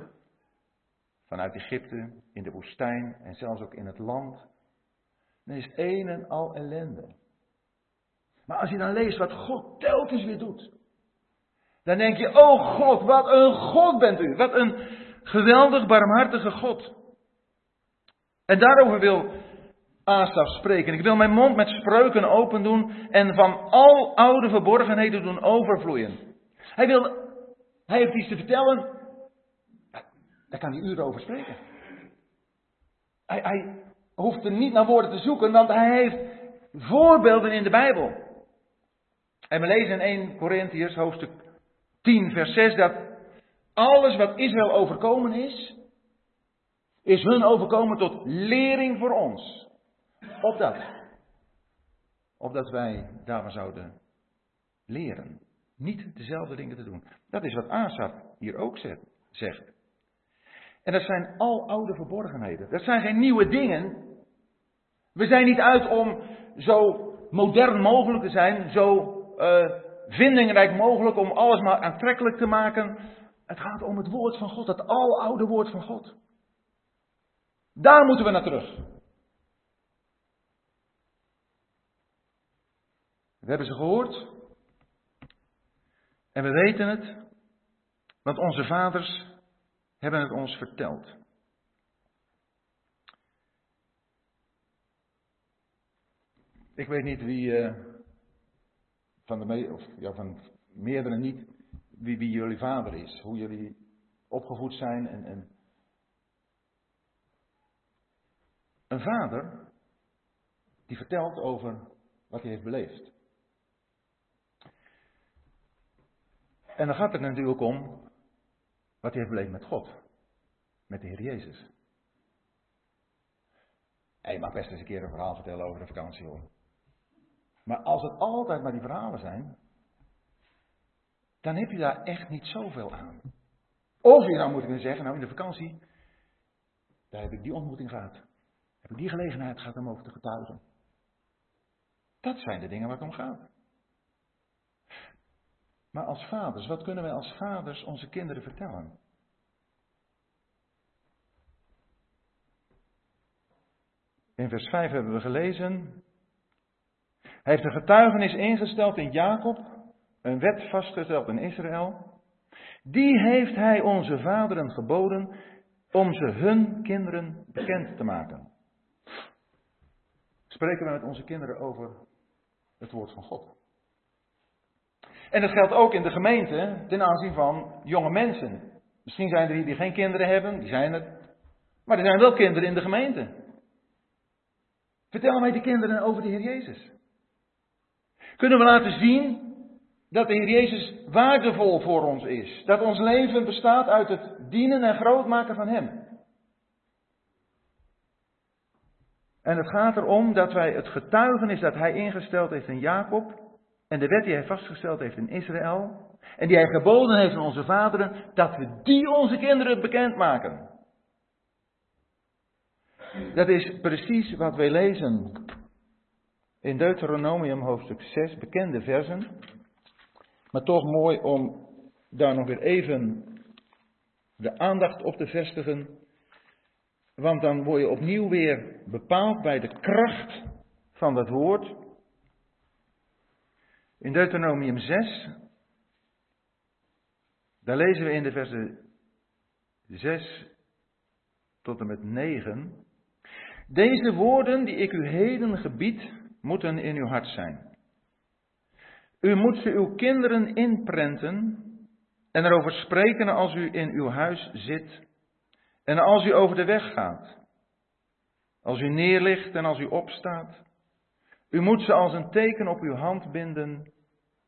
vanuit Egypte, in de woestijn en zelfs ook in het land, dan is een en al ellende. Maar als je dan leest wat God telkens weer doet, dan denk je, oh God, wat een God bent u. Wat een geweldig barmhartige God. En daarover wil Asaf spreken. Ik wil mijn mond met spreuken open doen en van al oude verborgenheden doen overvloeien. Hij, wil, hij heeft iets te vertellen, daar kan hij uren over spreken. Hij, hij hoeft er niet naar woorden te zoeken, want hij heeft voorbeelden in de Bijbel. En we lezen in 1 Corinthiërs hoofdstuk 10 vers 6 dat alles wat Israël overkomen is, is hun overkomen tot lering voor ons. Opdat. Opdat wij daarvan zouden leren. Niet dezelfde dingen te doen. Dat is wat Asaf hier ook zegt. En dat zijn al oude verborgenheden. Dat zijn geen nieuwe dingen. We zijn niet uit om zo modern mogelijk te zijn, zo uh, vindingrijk mogelijk, om alles maar aantrekkelijk te maken. Het gaat om het woord van God, het aloude woord van God. Daar moeten we naar terug. We hebben ze gehoord. En we weten het. Want onze vaders hebben het ons verteld. Ik weet niet wie uh, van de of ja, van meerdere niet wie, wie jullie vader is, hoe jullie opgevoed zijn en, en een vader die vertelt over wat hij heeft beleefd. En dan gaat het natuurlijk om wat hij heeft beleefd met God, met de Heer Jezus. Je mag best eens een keer een verhaal vertellen over de vakantie hoor. Maar als het altijd maar die verhalen zijn, dan heb je daar echt niet zoveel aan. Of je nou moet kunnen zeggen, nou in de vakantie, daar heb ik die ontmoeting gehad. Heb ik die gelegenheid gehad om over te getuigen. Dat zijn de dingen waar het om gaat. Maar als vaders, wat kunnen wij als vaders onze kinderen vertellen? In vers 5 hebben we gelezen. Hij heeft een getuigenis ingesteld in Jacob, een wet vastgesteld in Israël. Die heeft hij onze vaderen geboden om ze hun kinderen bekend te maken. Spreken we met onze kinderen over het woord van God. En dat geldt ook in de gemeente ten aanzien van jonge mensen. Misschien zijn er hier die geen kinderen hebben, die zijn het. Maar er zijn wel kinderen in de gemeente. Vertel mij die kinderen over de Heer Jezus. Kunnen we laten zien dat de Heer Jezus waardevol voor ons is. Dat ons leven bestaat uit het dienen en grootmaken van Hem. En het gaat erom dat wij het getuigenis dat Hij ingesteld heeft in Jacob, en de wet die hij vastgesteld heeft in Israël. En die hij geboden heeft aan onze vaderen. Dat we die onze kinderen bekendmaken. Dat is precies wat wij lezen in Deuteronomium hoofdstuk 6, bekende versen. Maar toch mooi om daar nog weer even de aandacht op te vestigen. Want dan word je opnieuw weer bepaald bij de kracht van dat woord. In Deuteronomium 6, daar lezen we in de versen 6 tot en met 9. Deze woorden die ik u heden gebied, moeten in uw hart zijn. U moet ze uw kinderen inprenten en erover spreken als u in uw huis zit en als u over de weg gaat, als u neerligt en als u opstaat u moet ze als een teken op uw hand binden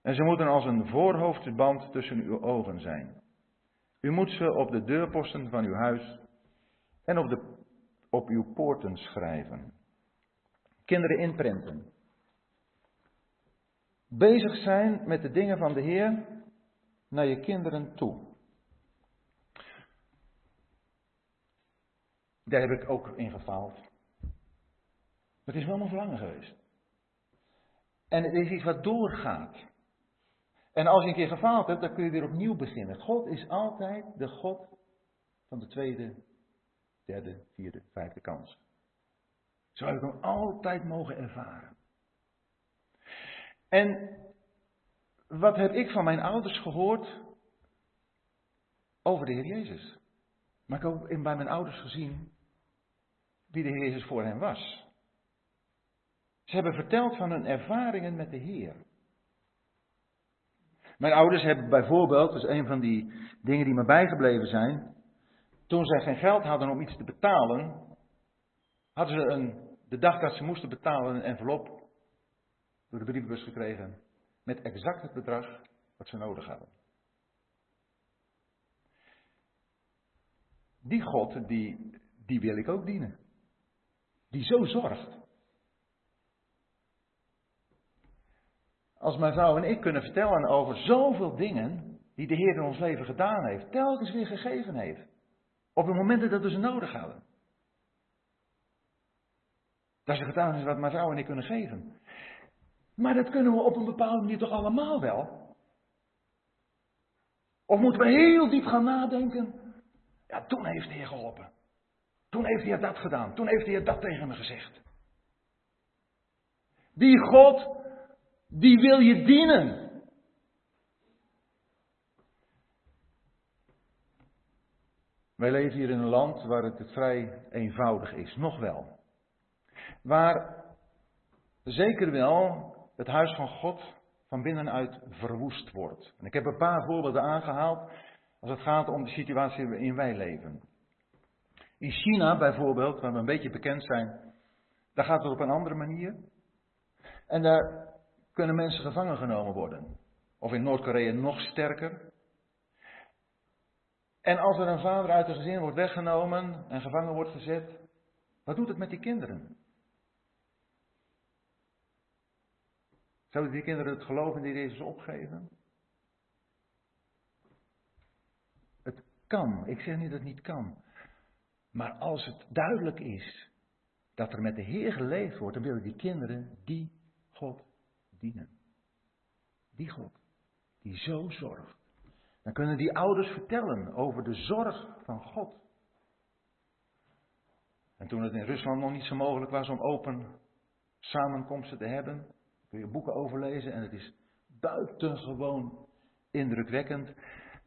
en ze moeten als een voorhoofdband tussen uw ogen zijn. U moet ze op de deurposten van uw huis en op, de, op uw poorten schrijven. Kinderen inprenten. Bezig zijn met de dingen van de Heer naar je kinderen toe. Daar heb ik ook in gefaald. Het is wel nog langer geweest. En het is iets wat doorgaat. En als je een keer gefaald hebt, dan kun je weer opnieuw beginnen. God is altijd de God van de tweede, derde, vierde, vijfde kans. Zo heb ik hem altijd mogen ervaren. En wat heb ik van mijn ouders gehoord over de Heer Jezus? Maar ik heb ook bij mijn ouders gezien wie de Heer Jezus voor hen was. Ze hebben verteld van hun ervaringen met de Heer. Mijn ouders hebben bijvoorbeeld, dat is een van die dingen die me bijgebleven zijn, toen zij geen geld hadden om iets te betalen, hadden ze een, de dag dat ze moesten betalen een envelop door de brievenbus gekregen met exact het bedrag wat ze nodig hadden. Die God, die, die wil ik ook dienen. Die zo zorgt. Als mijn vrouw en ik kunnen vertellen over zoveel dingen die de Heer in ons leven gedaan heeft, telkens weer gegeven heeft. Op de momenten dat we ze nodig hadden. Dat is gedaan is wat mijn vrouw en ik kunnen geven. Maar dat kunnen we op een bepaalde manier toch allemaal wel? Of moeten we heel diep gaan nadenken? Ja, toen heeft Heer geholpen. Toen heeft hij dat gedaan. Toen heeft hij dat tegen me gezegd. Die God, die wil je dienen. Wij leven hier in een land waar het vrij eenvoudig is, nog wel. Waar zeker wel het huis van God van binnenuit verwoest wordt. En ik heb een paar voorbeelden aangehaald als het gaat om de situatie waarin wij leven. In China bijvoorbeeld, waar we een beetje bekend zijn, daar gaat het op een andere manier. En daar kunnen mensen gevangen genomen worden. Of in Noord-Korea nog sterker. En als er een vader uit een gezin wordt weggenomen en gevangen wordt gezet, wat doet het met die kinderen? Zouden die kinderen het geloof in die Jezus opgeven? Het kan. Ik zeg niet dat het niet kan. Maar als het duidelijk is dat er met de Heer geleefd wordt, dan willen die kinderen die God dienen. Die God, die zo zorgt. Dan kunnen die ouders vertellen over de zorg van God. En toen het in Rusland nog niet zo mogelijk was om open samenkomsten te hebben, kun je boeken overlezen en het is buitengewoon indrukwekkend.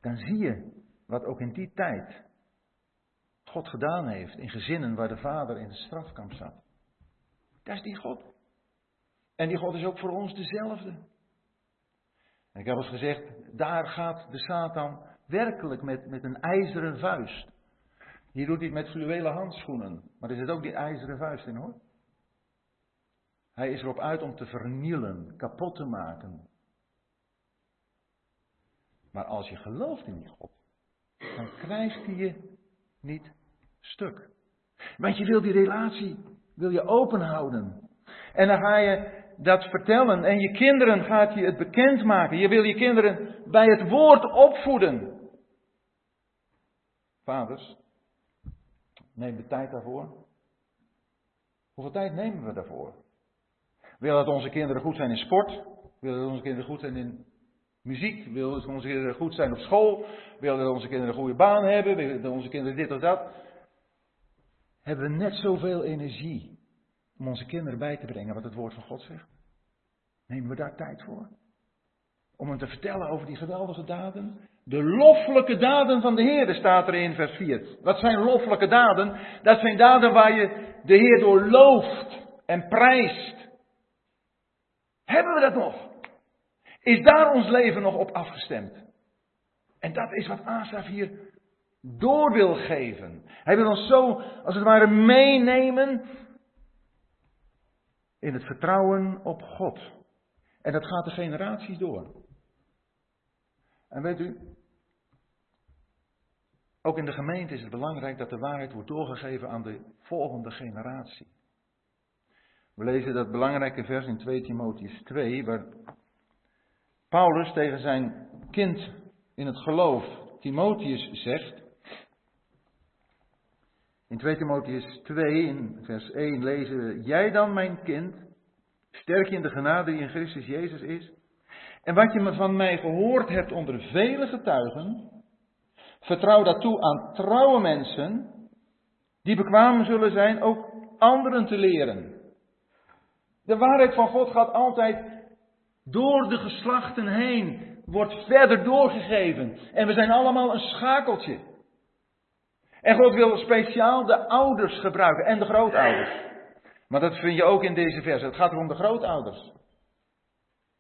Dan zie je wat ook in die tijd God gedaan heeft in gezinnen waar de vader in de strafkamp zat. Dat is die God. En die God is ook voor ons dezelfde. En ik heb eens gezegd, daar gaat de Satan werkelijk met, met een ijzeren vuist. Hier doet hij met fluwelen handschoenen. Maar er zit ook die ijzeren vuist in hoor. Hij is erop uit om te vernielen, kapot te maken. Maar als je gelooft in die God, dan krijgt hij je niet stuk. Want je wil die relatie, wil je open houden. En dan ga je dat vertellen en je kinderen gaat je het bekendmaken. Je wil je kinderen bij het woord opvoeden. Vaders, neem de tijd daarvoor. Hoeveel tijd nemen we daarvoor? Willen dat onze kinderen goed zijn in sport? Willen dat onze kinderen goed zijn in muziek? Willen dat onze kinderen goed zijn op school? Willen dat onze kinderen een goede baan hebben? Willen dat onze kinderen dit of dat? Hebben we net zoveel energie om onze kinderen bij te brengen wat het woord van God zegt? Nemen we daar tijd voor? Om hen te vertellen over die geweldige daden? De loffelijke daden van de Heer, staat er in vers 4. Wat zijn loffelijke daden? Dat zijn daden waar je de Heer door looft en prijst. Hebben we dat nog? Is daar ons leven nog op afgestemd? En dat is wat Asaf hier door wil geven. Hij wil ons zo, als het ware, meenemen in het vertrouwen op God. En dat gaat de generaties door. En weet u, ook in de gemeente is het belangrijk dat de waarheid wordt doorgegeven aan de volgende generatie. We lezen dat belangrijke vers in 2 Timotheus 2, waar Paulus tegen zijn kind in het geloof, Timotheus, zegt. In 2 Timotheus 2, in vers 1 lezen we: Jij dan, mijn kind, sterk in de genade die in Christus Jezus is. En wat je van mij gehoord hebt onder vele getuigen, vertrouw dat toe aan trouwe mensen, die bekwaam zullen zijn ook anderen te leren. De waarheid van God gaat altijd door de geslachten heen, wordt verder doorgegeven. En we zijn allemaal een schakeltje. En God wil speciaal de ouders gebruiken en de grootouders. Maar dat vind je ook in deze verse. Het gaat om de grootouders.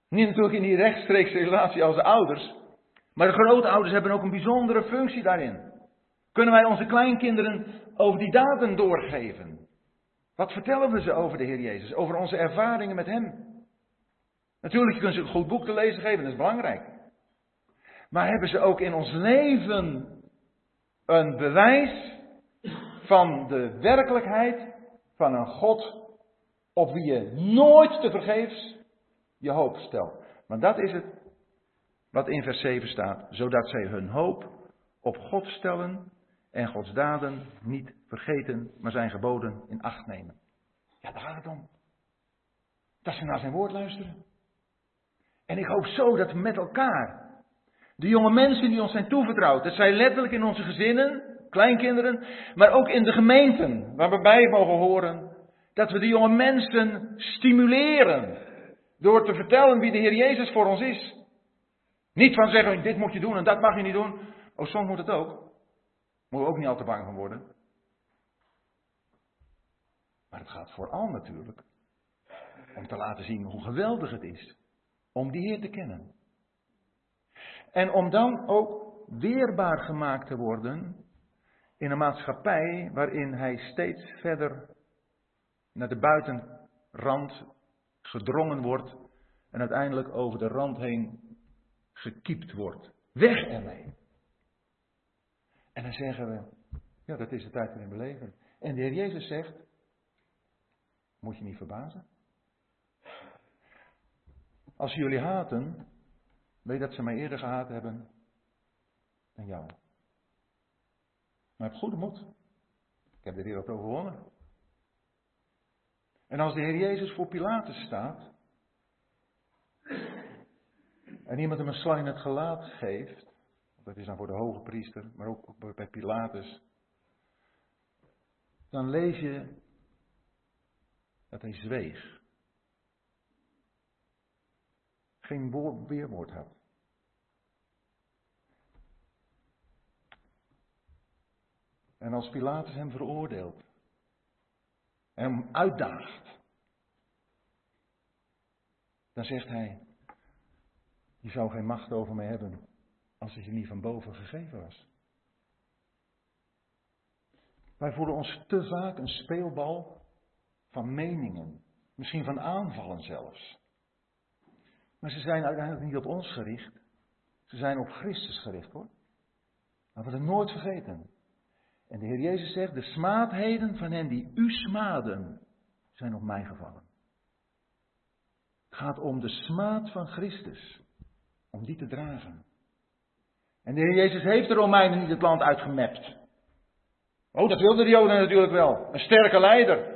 Niet natuurlijk in die rechtstreekse relatie als de ouders. Maar de grootouders hebben ook een bijzondere functie daarin. Kunnen wij onze kleinkinderen over die daden doorgeven? Wat vertellen we ze over de Heer Jezus? Over onze ervaringen met Hem? Natuurlijk, je kunt ze een goed boek te lezen geven, dat is belangrijk. Maar hebben ze ook in ons leven een bewijs van de werkelijkheid van een God op wie je nooit te vergeefs je hoop stelt? Maar dat is het wat in vers 7 staat, zodat zij hun hoop op God stellen en Gods daden niet vergeten, maar zijn geboden in acht nemen. Ja, daar gaat het om. Dat ze naar zijn woord luisteren. En ik hoop zo dat met elkaar, de jonge mensen die ons zijn toevertrouwd, dat zij letterlijk in onze gezinnen, kleinkinderen, maar ook in de gemeenten waar we bij mogen horen, dat we de jonge mensen stimuleren door te vertellen wie de Heer Jezus voor ons is. Niet van zeggen, dit moet je doen en dat mag je niet doen. Oh, soms moet het ook. Moeten we ook niet al te bang van worden. Maar het gaat vooral natuurlijk om te laten zien hoe geweldig het is om die Heer te kennen. En om dan ook weerbaar gemaakt te worden in een maatschappij waarin hij steeds verder naar de buitenrand gedrongen wordt en uiteindelijk over de rand heen gekiept wordt. Weg ermee. En dan zeggen we, ja, dat is de tijd waarin we leven. En de Heer Jezus zegt, moet je niet verbazen. Als jullie haten, weet dat ze mij eerder gehaat hebben dan jou. Maar heb goede moed. Ik heb de wereld overwonnen. En als de Heer Jezus voor Pilatus staat, en iemand hem een slag in het gelaat geeft, dat is dan voor de hoge priester, maar ook bij Pilatus, dan lees je dat hij zweeg. Geen weerwoord had. En als Pilatus hem veroordeelt en hem uitdaagt, dan zegt hij, je zou geen macht over mij hebben als het je niet van boven gegeven was. Wij voelen ons te vaak een speelbal van meningen, misschien van aanvallen zelfs. Maar ze zijn uiteindelijk niet op ons gericht, ze zijn op Christus gericht hoor. Laten we het nooit vergeten. En de Heer Jezus zegt, de smaadheden van hen die u smaden, zijn op mij gevallen. Het gaat om de smaad van Christus om die te dragen. En de Heer Jezus heeft de Romeinen niet het land uitgemapt. Oh, dat wilden de Joden natuurlijk wel. Een sterke leider.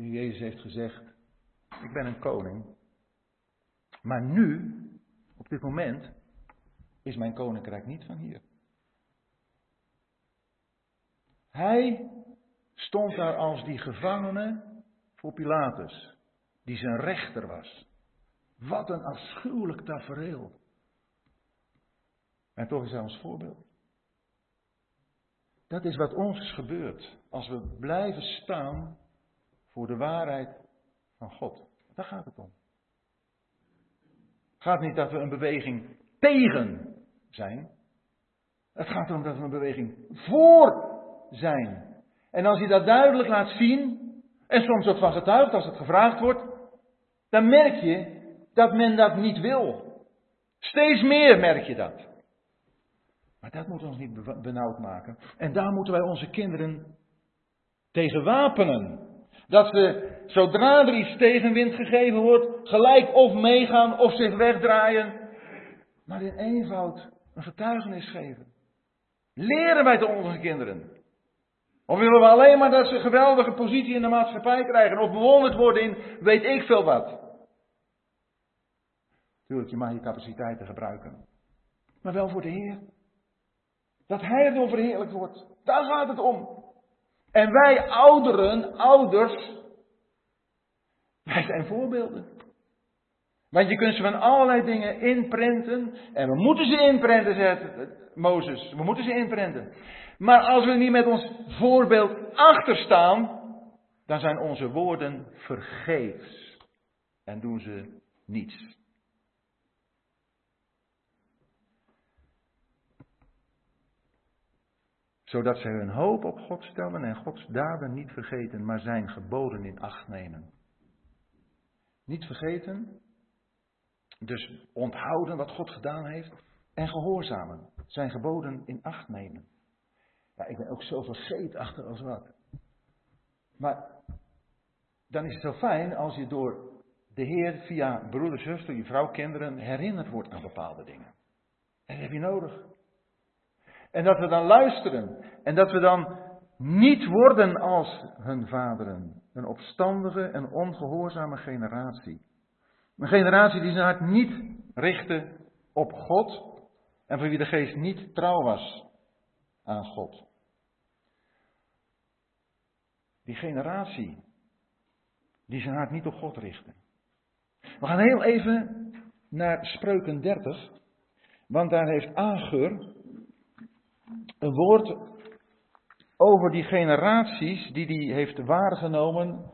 De Jezus heeft gezegd, ik ben een koning. Maar nu, op dit moment, is mijn koninkrijk niet van hier. Hij stond daar als die gevangene voor Pilatus, die zijn rechter was. Wat een afschuwelijk tafereel. En toch is hij ons voorbeeld. Dat is wat ons is gebeurd als we blijven staan voor de waarheid van God. Daar gaat het om. Het gaat niet dat we een beweging tegen zijn. Het gaat erom dat we een beweging voor zijn. En als je dat duidelijk laat zien, en soms ook van getuigt als het gevraagd wordt, dan merk je dat men dat niet wil. Steeds meer merk je dat. Maar dat moet ons niet benauwd maken. En daar moeten wij onze kinderen tegen wapenen. Dat ze, zodra er iets tegenwind gegeven wordt, gelijk of meegaan of zich wegdraaien. Maar in eenvoud een getuigenis geven. Leren wij het onze kinderen. Of willen we alleen maar dat ze een geweldige positie in de maatschappij krijgen of bewonderd worden in weet ik veel wat. Tuurlijk, je mag je capaciteiten gebruiken. Maar wel voor de Heer. Dat Hij erdoor verheerlijkt wordt. Daar gaat het om. En wij ouderen, ouders, wij zijn voorbeelden. Want je kunt ze van allerlei dingen inprenten. En we moeten ze inprenten, zegt Mozes. We moeten ze inprenten. Maar als we niet met ons voorbeeld achter staan, dan zijn onze woorden vergeefs. En doen ze niets. Zodat zij hun hoop op God stellen en Gods daden niet vergeten, maar zijn geboden in acht nemen. Niet vergeten, dus onthouden wat God gedaan heeft en gehoorzamen, zijn geboden in acht nemen. Ja, ik ben ook zo vergeetachtig als wat. Maar dan is het zo fijn als je door de Heer via broeder, zuster, je vrouw, kinderen herinnerd wordt aan bepaalde dingen. En dat heb je nodig. En dat we dan luisteren. En dat we dan niet worden als hun vaderen. Een opstandige en ongehoorzame generatie. Een generatie die zijn hart niet richtte op God. En voor wie de geest niet trouw was aan God. Die generatie die zijn hart niet op God richtte. We gaan heel even naar Spreuken 30. Want daar heeft Agur een woord over die generaties die hij heeft waargenomen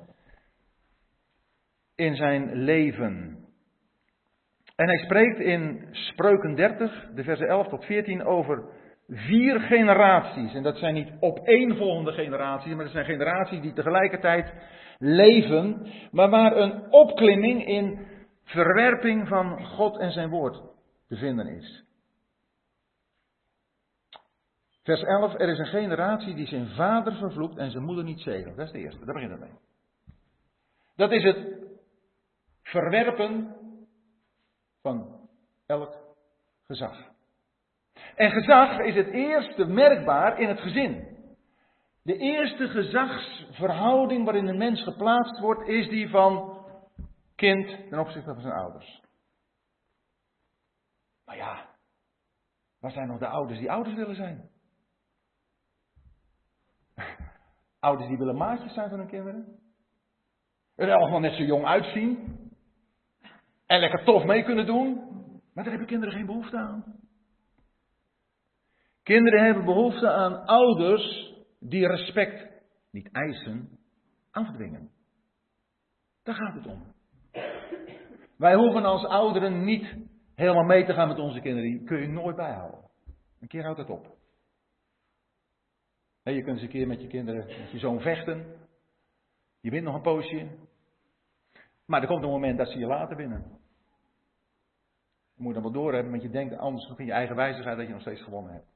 in zijn leven. En hij spreekt in Spreuken 30, de versen 11 tot 14, over vier generaties. En dat zijn niet opeenvolgende generaties, maar dat zijn generaties die tegelijkertijd leven, maar waar een opklimming in verwerping van God en zijn woord te vinden is. Vers 11, er is een generatie die zijn vader vervloekt en zijn moeder niet zegent. Dat is de eerste, daar begint het mee. Dat is het verwerpen van elk gezag. En gezag is het eerste merkbaar in het gezin. De eerste gezagsverhouding waarin een mens geplaatst wordt, is die van kind ten opzichte van zijn ouders. Maar ja, waar zijn nog de ouders die ouders willen zijn? Ouders die willen maatjes zijn van hun kinderen. Er allemaal net zo jong uitzien. En lekker tof mee kunnen doen. Maar daar hebben kinderen geen behoefte aan. Kinderen hebben behoefte aan ouders die respect niet eisen, afdwingen. Daar gaat het om. Wij hoeven als ouderen niet helemaal mee te gaan met onze kinderen. Die kun je nooit bijhouden. Een keer houdt het op. je kunt eens een keer met je kinderen, met je zoon vechten. Je wint nog een poosje. Maar er komt een moment dat ze je laten winnen. Je moet dan wel doorhebben, want je denkt anders in je eigen wijzigheid dat je nog steeds gewonnen hebt.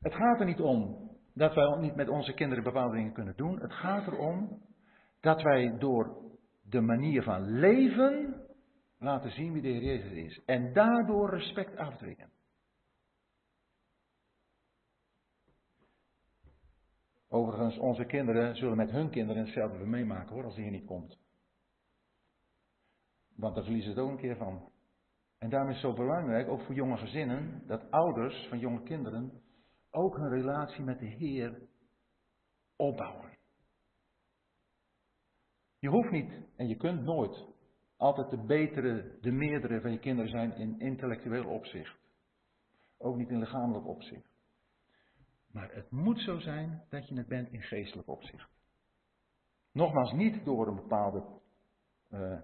Het gaat er niet om dat wij niet met onze kinderen bepaalde dingen kunnen doen. Het gaat erom dat wij door de manier van leven laten zien wie de Heer Jezus is. En daardoor respect afdwingen. Overigens, onze kinderen zullen met hun kinderen hetzelfde meemaken hoor, als hij hier niet komt. Want daar verliezen ze het ook een keer van. En daarom is het zo belangrijk, ook voor jonge gezinnen, dat ouders van jonge kinderen ook een relatie met de Heer opbouwen. Je hoeft niet en je kunt nooit altijd de betere, de meerdere van je kinderen zijn in intellectueel opzicht. Ook niet in lichamelijk opzicht. Maar het moet zo zijn dat je het bent in geestelijk opzicht. Nogmaals, niet door een bepaalde uh,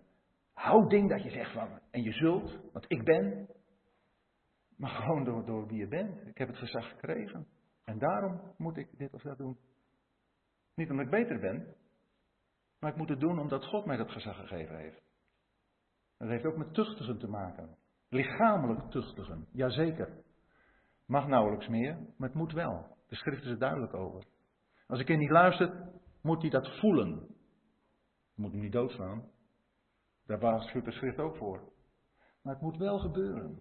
houding dat je zegt van, en je zult, want ik ben, maar gewoon door, door wie je bent. Ik heb het gezag gekregen. En daarom moet ik dit of dat doen. Niet omdat ik beter ben, maar ik moet het doen omdat God mij dat gezag gegeven heeft. Dat heeft ook met tuchtigen te maken. Lichamelijk tuchtigen, jazeker. Mag nauwelijks meer, maar het moet wel. De schrift is er duidelijk over. Als ik kind niet luistert, moet hij dat voelen. Je moet hem niet doodslaan. Daar waarschuwt de schrift ook voor. Maar het moet wel gebeuren.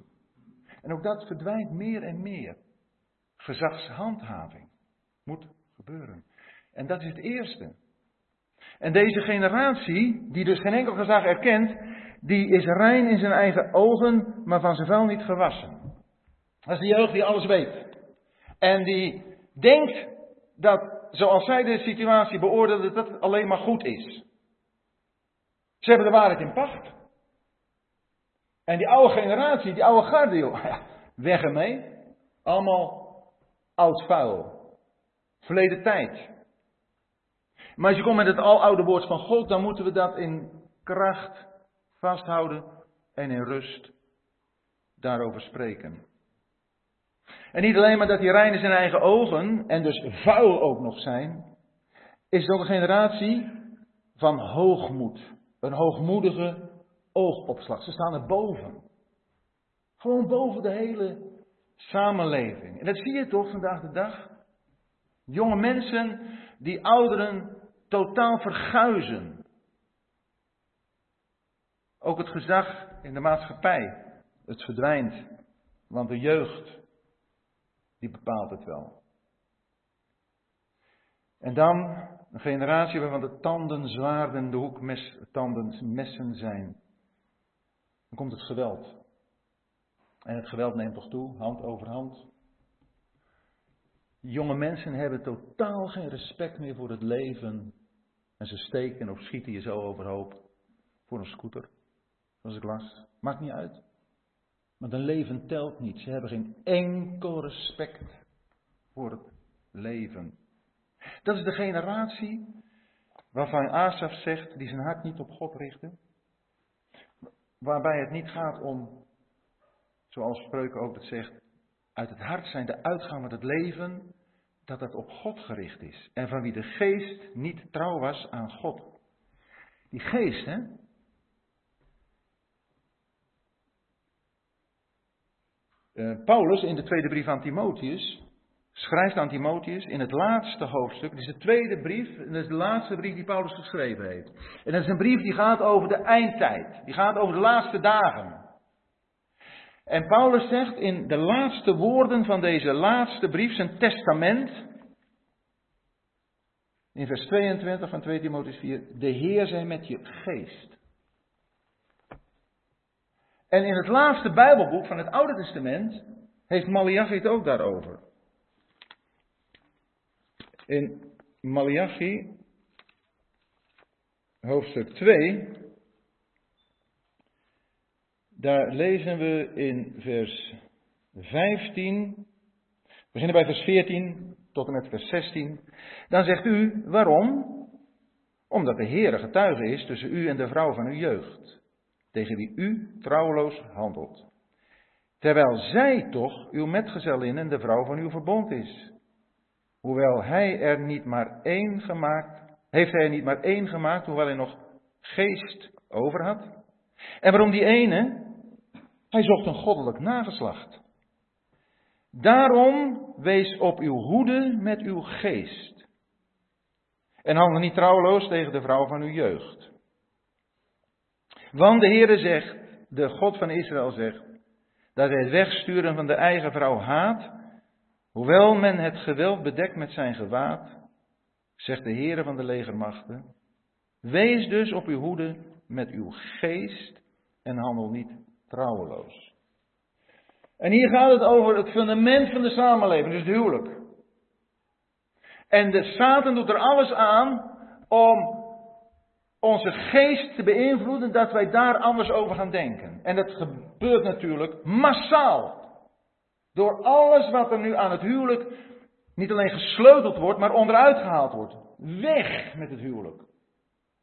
En ook dat verdwijnt meer en meer. Gezagshandhaving moet gebeuren. En dat is het eerste. En deze generatie, die dus geen enkel gezag erkent, die is rein in zijn eigen ogen, maar van zijn vuil niet gewassen. Dat is de jeugd die alles weet. En die denkt dat, zoals zij de situatie beoordeelt, dat het alleen maar goed is. Ze hebben de waarheid in pacht. En die oude generatie, die oude garde, weg ermee. Allemaal oud vuil. Verleden tijd. Maar als je komt met het aloude woord van God, dan moeten we dat in kracht vasthouden en in rust daarover spreken. En niet alleen maar dat die rein in eigen ogen en dus vuil ook nog zijn, is het ook een generatie van hoogmoed. Een hoogmoedige oogopslag. Ze staan er boven. Gewoon boven de hele samenleving. En dat zie je toch vandaag de dag? Jonge mensen die ouderen totaal verguizen. Ook het gezag in de maatschappij, het verdwijnt. Want de jeugd, die bepaalt het wel. En dan een generatie waarvan de tanden zwaarden de hoektanden messen zijn. Dan komt het geweld. En het geweld neemt toch toe, hand over hand. Jonge mensen hebben totaal geen respect meer voor het leven. En ze steken of schieten je zo overhoop voor een scooter. Zoals ik las. Maakt niet uit. Want een leven telt niet. Ze hebben geen enkel respect voor het leven. Dat is de generatie waarvan Asaf zegt, die zijn hart niet op God richtte. Waarbij het niet gaat om zoals Spreuken ook dat zegt, uit het hart zijn de uitgang van het leven, dat het op God gericht is. En van wie de geest niet trouw was aan God. Die geest, hè? Paulus in de tweede brief aan Timotheus schrijft aan Timotheus in het laatste hoofdstuk. Het is de tweede brief en dat is de laatste brief die Paulus geschreven heeft. En dat is een brief die gaat over de eindtijd. Die gaat over de laatste dagen. En Paulus zegt in de laatste woorden van deze laatste brief, zijn testament, in vers 22 van 2 Timotheus 4, de Heer zij met je geest. En in het laatste Bijbelboek van het Oude Testament heeft Malachi het ook daarover. In Malachi, hoofdstuk 2, daar lezen we in vers 15, we beginnen bij vers 14 tot en met vers 16. Dan zegt u, waarom? Omdat de Heere getuige is tussen u en de vrouw van uw jeugd, tegen wie u trouweloos handelt. Terwijl zij toch uw metgezellin en de vrouw van uw verbond is. Hoewel hij er niet maar één gemaakt, heeft hij er niet maar één gemaakt, hoewel hij nog geest over had. En waarom die ene? Hij zocht een goddelijk nageslacht. Daarom wees op uw hoede met uw geest. En handel niet trouweloos tegen de vrouw van uw jeugd. Want de Heere zegt, de God van Israël zegt, dat hij het wegsturen van de eigen vrouw haat, hoewel men het geweld bedekt met zijn gewaad, zegt de Heere van de legermachten. Wees dus op uw hoede met uw geest en handel niet trouweloos. En hier gaat het over het fundament van de samenleving, dus het huwelijk. En de Satan doet er alles aan om onze geest te beïnvloeden dat wij daar anders over gaan denken. En dat gebeurt natuurlijk massaal. Door alles wat er nu aan het huwelijk niet alleen gesleuteld wordt, maar onderuit gehaald wordt. Weg met het huwelijk.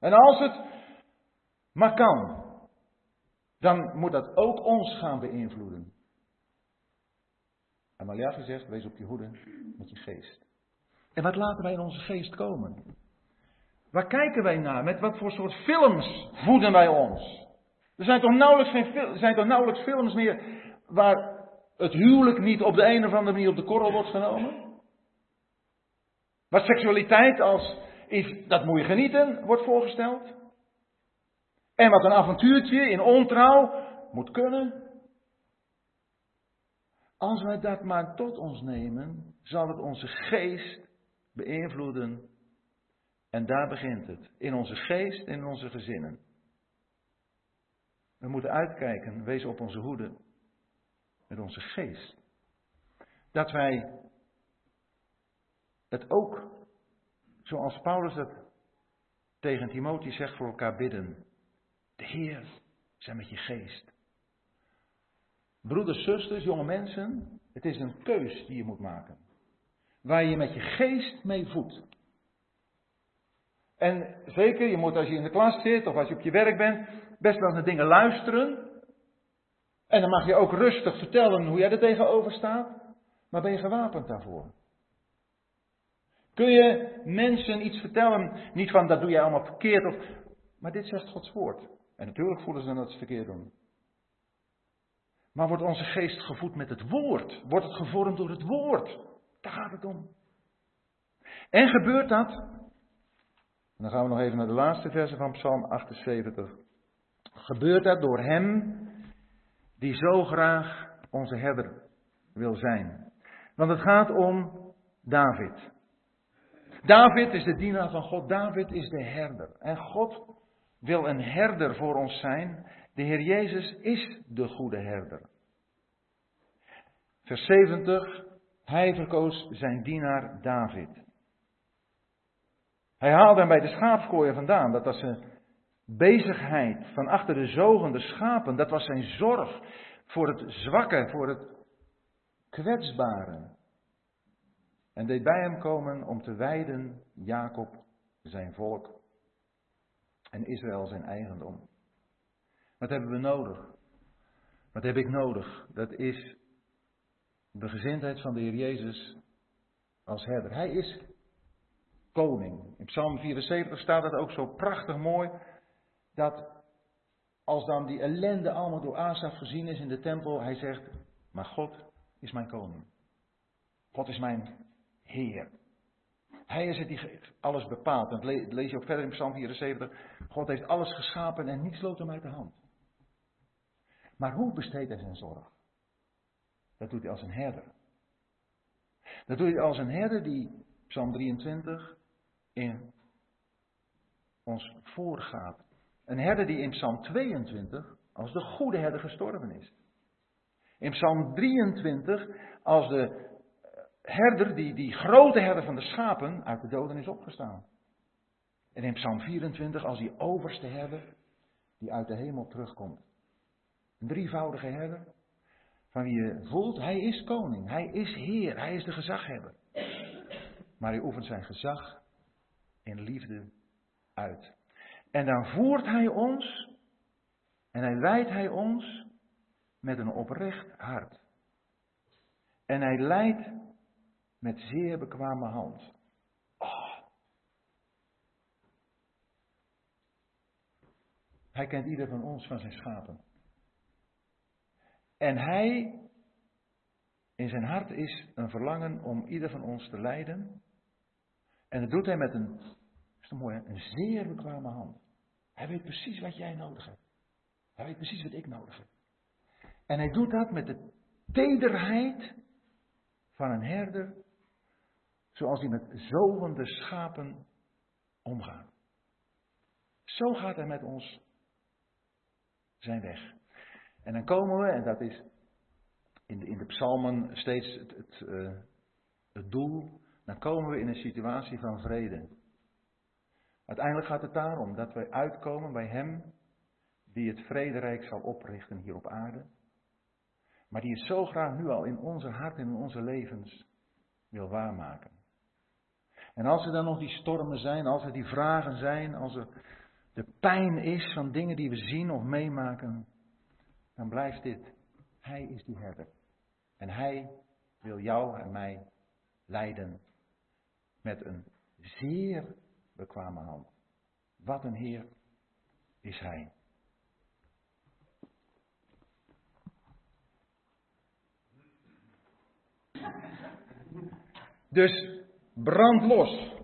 En als het maar kan, dan moet dat ook ons gaan beïnvloeden. En Malachi zegt, wees op je hoede met je geest. En wat laten wij in onze geest komen? Waar kijken wij naar? Met wat voor soort films voeden wij ons? Er zijn toch nauwelijks, zijn toch nauwelijks films meer waar het huwelijk niet op de een of andere manier op de korrel wordt genomen? Waar seksualiteit als iets dat moet je genieten wordt voorgesteld? En wat een avontuurtje in ontrouw moet kunnen. Als wij dat maar tot ons nemen, zal het onze geest beïnvloeden. En daar begint het. In onze geest in onze gezinnen. We moeten uitkijken, wees op onze hoede. Met onze geest. Dat wij het ook, zoals Paulus het tegen Timotheus zegt, voor elkaar bidden. De Heer zijn met je geest. Broeders, zusters, jonge mensen, het is een keus die je moet maken. Waar je met je geest mee voedt. En zeker, je moet als je in de klas zit of als je op je werk bent, best wel naar dingen luisteren. En dan mag je ook rustig vertellen hoe jij er tegenover staat. Maar ben je gewapend daarvoor? Kun je mensen iets vertellen, niet van dat doe jij allemaal verkeerd, of, maar dit zegt Gods woord. En natuurlijk voelen ze dat ze verkeerd doen. Maar wordt onze geest gevoed met het woord? Wordt het gevormd door het woord? Daar gaat het om. En gebeurt dat? En dan gaan we nog even naar de laatste verse van Psalm 78. Gebeurt dat door Hem die zo graag onze herder wil zijn? Want het gaat om David. David is de dienaar van God. David is de herder. En God wil een herder voor ons zijn. De Heer Jezus is de goede herder. Vers 70. Hij verkoos zijn dienaar David. Hij haalde hem bij de schaapskooien vandaan. Dat was zijn bezigheid van achter de zogende schapen. Dat was zijn zorg voor het zwakke, voor het kwetsbare. En deed bij hem komen om te wijden Jacob zijn volk en Israël zijn eigendom. Wat hebben we nodig? Wat heb ik nodig? Dat is de gezindheid van de Heer Jezus als herder. Hij is koning. In Psalm 74 staat het ook zo prachtig mooi dat als dan die ellende allemaal door Asaf gezien is in de tempel, hij zegt, maar God is mijn koning. God is mijn Heer. Hij is het die alles bepaalt. En dat lees je ook verder in Psalm 74. God heeft alles geschapen en niets loopt hem uit de hand. Maar hoe besteedt hij zijn zorg? Dat doet hij als een herder. Dat doet hij als een herder die, Psalm 23, in ons voorgaat. Een herder die in Psalm 22 als de goede herder gestorven is. In Psalm 23 als de herder, die, die grote herder van de schapen, uit de doden is opgestaan. En in Psalm 24 als die overste herder, die uit de hemel terugkomt. Een drievoudige herder, van wie je voelt, hij is koning, hij is heer, hij is de gezaghebber. Maar hij oefent zijn gezag in liefde uit. En dan voert hij ons, en hij leidt hij ons met een oprecht hart. En hij leidt met zeer bekwame hand. Oh. Hij kent ieder van ons van zijn schapen. En hij, in zijn hart is een verlangen om ieder van ons te leiden. En dat doet hij met een, is een zeer bekwame hand. Hij weet precies wat jij nodig hebt. Hij weet precies wat ik nodig heb. En hij doet dat met de tederheid van een herder zoals hij met zovende schapen omgaat. Zo gaat hij met ons zijn weg. En dan komen we, en dat is in de, in de psalmen steeds het, het, uh, het doel, dan komen we in een situatie van vrede. Uiteindelijk gaat het daarom dat wij uitkomen bij Hem die het vrederijk zal oprichten hier op aarde. Maar die het zo graag nu al in onze hart en in onze levens wil waarmaken. En als er dan nog die stormen zijn, als er die vragen zijn, als er de pijn is van dingen die we zien of meemaken, dan blijft dit. Hij is die herder. En hij wil jou en mij leiden met een zeer bekwame hand. Wat een Heer is Hij. Dus Brand los.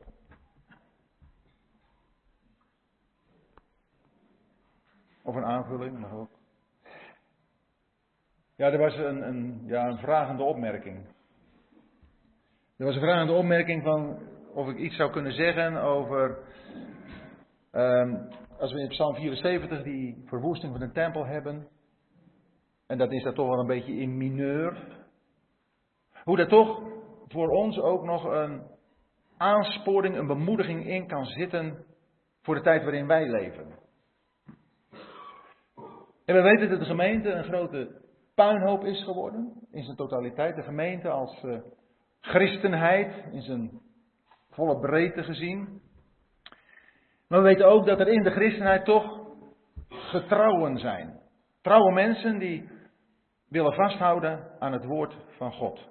Of een aanvulling, mag ook. Ja, er was een, een, ja, een vragende opmerking. Er was een vragende opmerking van of ik iets zou kunnen zeggen over. Um, als we in Psalm 74 die verwoesting van de tempel hebben. En dat is dat toch wel een beetje in mineur. Hoe dat toch voor ons ook nog een aansporing, een bemoediging in kan zitten voor de tijd waarin wij leven. En we weten dat de gemeente een grote puinhoop is geworden. In zijn totaliteit. De gemeente als uh, christenheid. In zijn volle breedte gezien. Maar we weten ook dat er in de christenheid toch getrouwen zijn. Trouwe mensen die willen vasthouden aan het woord van God.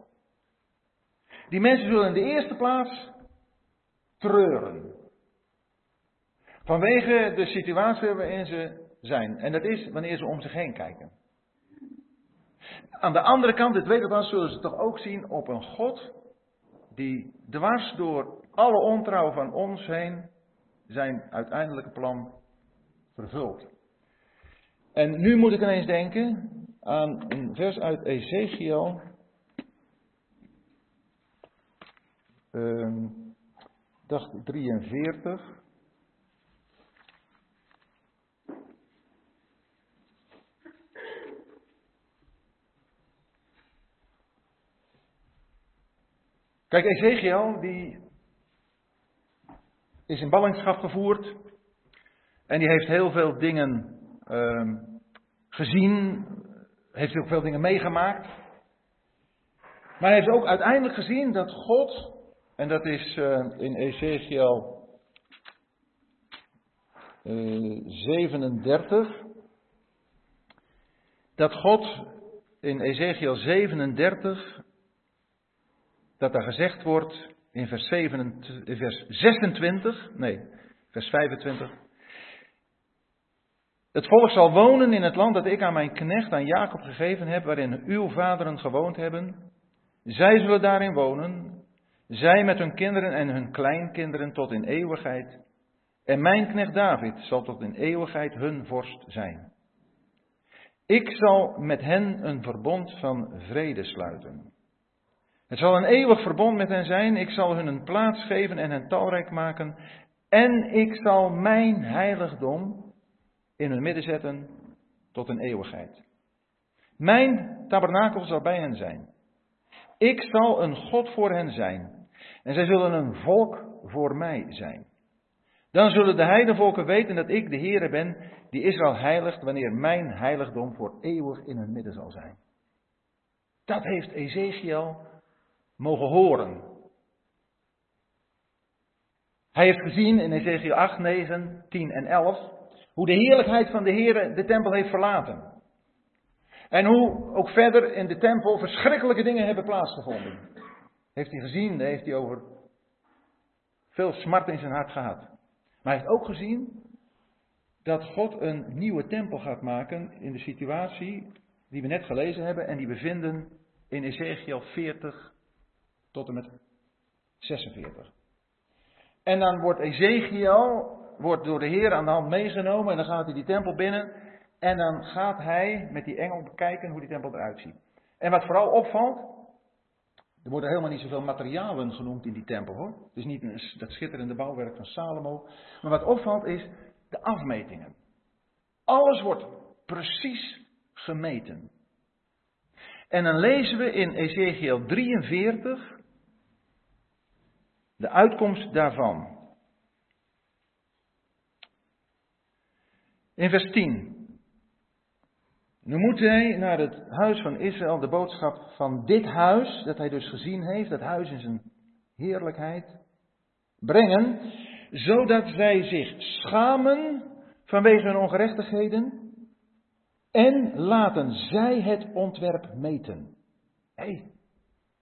Die mensen zullen in de eerste plaats treuren. Vanwege de situatie waarin ze zijn. En dat is wanneer ze om zich heen kijken. Aan de andere kant, dit weet dan, zullen ze toch ook zien op een God die dwars door alle ontrouw van ons heen zijn uiteindelijke plan vervult. En nu moet ik ineens denken aan een vers uit Ezekiel. Um, dag 43. Kijk, Ezekiel die is in ballingschap gevoerd en die heeft heel veel dingen uh, gezien, heeft ook veel dingen meegemaakt. Maar hij heeft ook uiteindelijk gezien dat God, en dat is uh, in Ezekiel uh, eh, 37, dat God in Ezekiel 37 dat er gezegd wordt in vers, 27, vers 26, nee, vers 25. Het volk zal wonen in het land dat ik aan mijn knecht, aan Jacob gegeven heb, waarin uw vaderen gewoond hebben. Zij zullen daarin wonen, zij met hun kinderen en hun kleinkinderen tot in eeuwigheid. En mijn knecht David zal tot in eeuwigheid hun vorst zijn. Ik zal met hen een verbond van vrede sluiten. Het zal een eeuwig verbond met hen zijn. Ik zal hun een plaats geven en hen talrijk maken. En ik zal mijn heiligdom in hun midden zetten tot een eeuwigheid. Mijn tabernakel zal bij hen zijn. Ik zal een God voor hen zijn. En zij zullen een volk voor mij zijn. Dan zullen de heidenvolken weten dat ik de Heere ben, die Israël heiligt, wanneer mijn heiligdom voor eeuwig in hun midden zal zijn. Dat heeft Ezekiel mogen horen. Hij heeft gezien in Ezekiel 8, 9, 10 en 11 hoe de heerlijkheid van de Heer de tempel heeft verlaten. En hoe ook verder in de tempel verschrikkelijke dingen hebben plaatsgevonden. Heeft hij gezien, daar heeft hij over veel smart in zijn hart gehad. Maar hij heeft ook gezien dat God een nieuwe tempel gaat maken in de situatie die we net gelezen hebben en die we vinden in Ezekiel 40, tot en met 46. En dan wordt Ezekiel wordt door de Heer aan de hand meegenomen en dan gaat hij die tempel binnen en dan gaat hij met die engel bekijken hoe die tempel eruit ziet. En wat vooral opvalt, er worden helemaal niet zoveel materialen genoemd in die tempel hoor. Het is niet een, dat schitterende bouwwerk van Salomo. Maar wat opvalt is de afmetingen. Alles wordt precies gemeten. En dan lezen we in Ezekiel 43 de uitkomst daarvan. In vers 10. Nu moet hij naar het huis van Israël de boodschap van dit huis, dat hij dus gezien heeft, dat huis in zijn heerlijkheid, brengen, zodat zij zich schamen vanwege hun ongerechtigheden en laten zij het ontwerp meten. Hé, hey,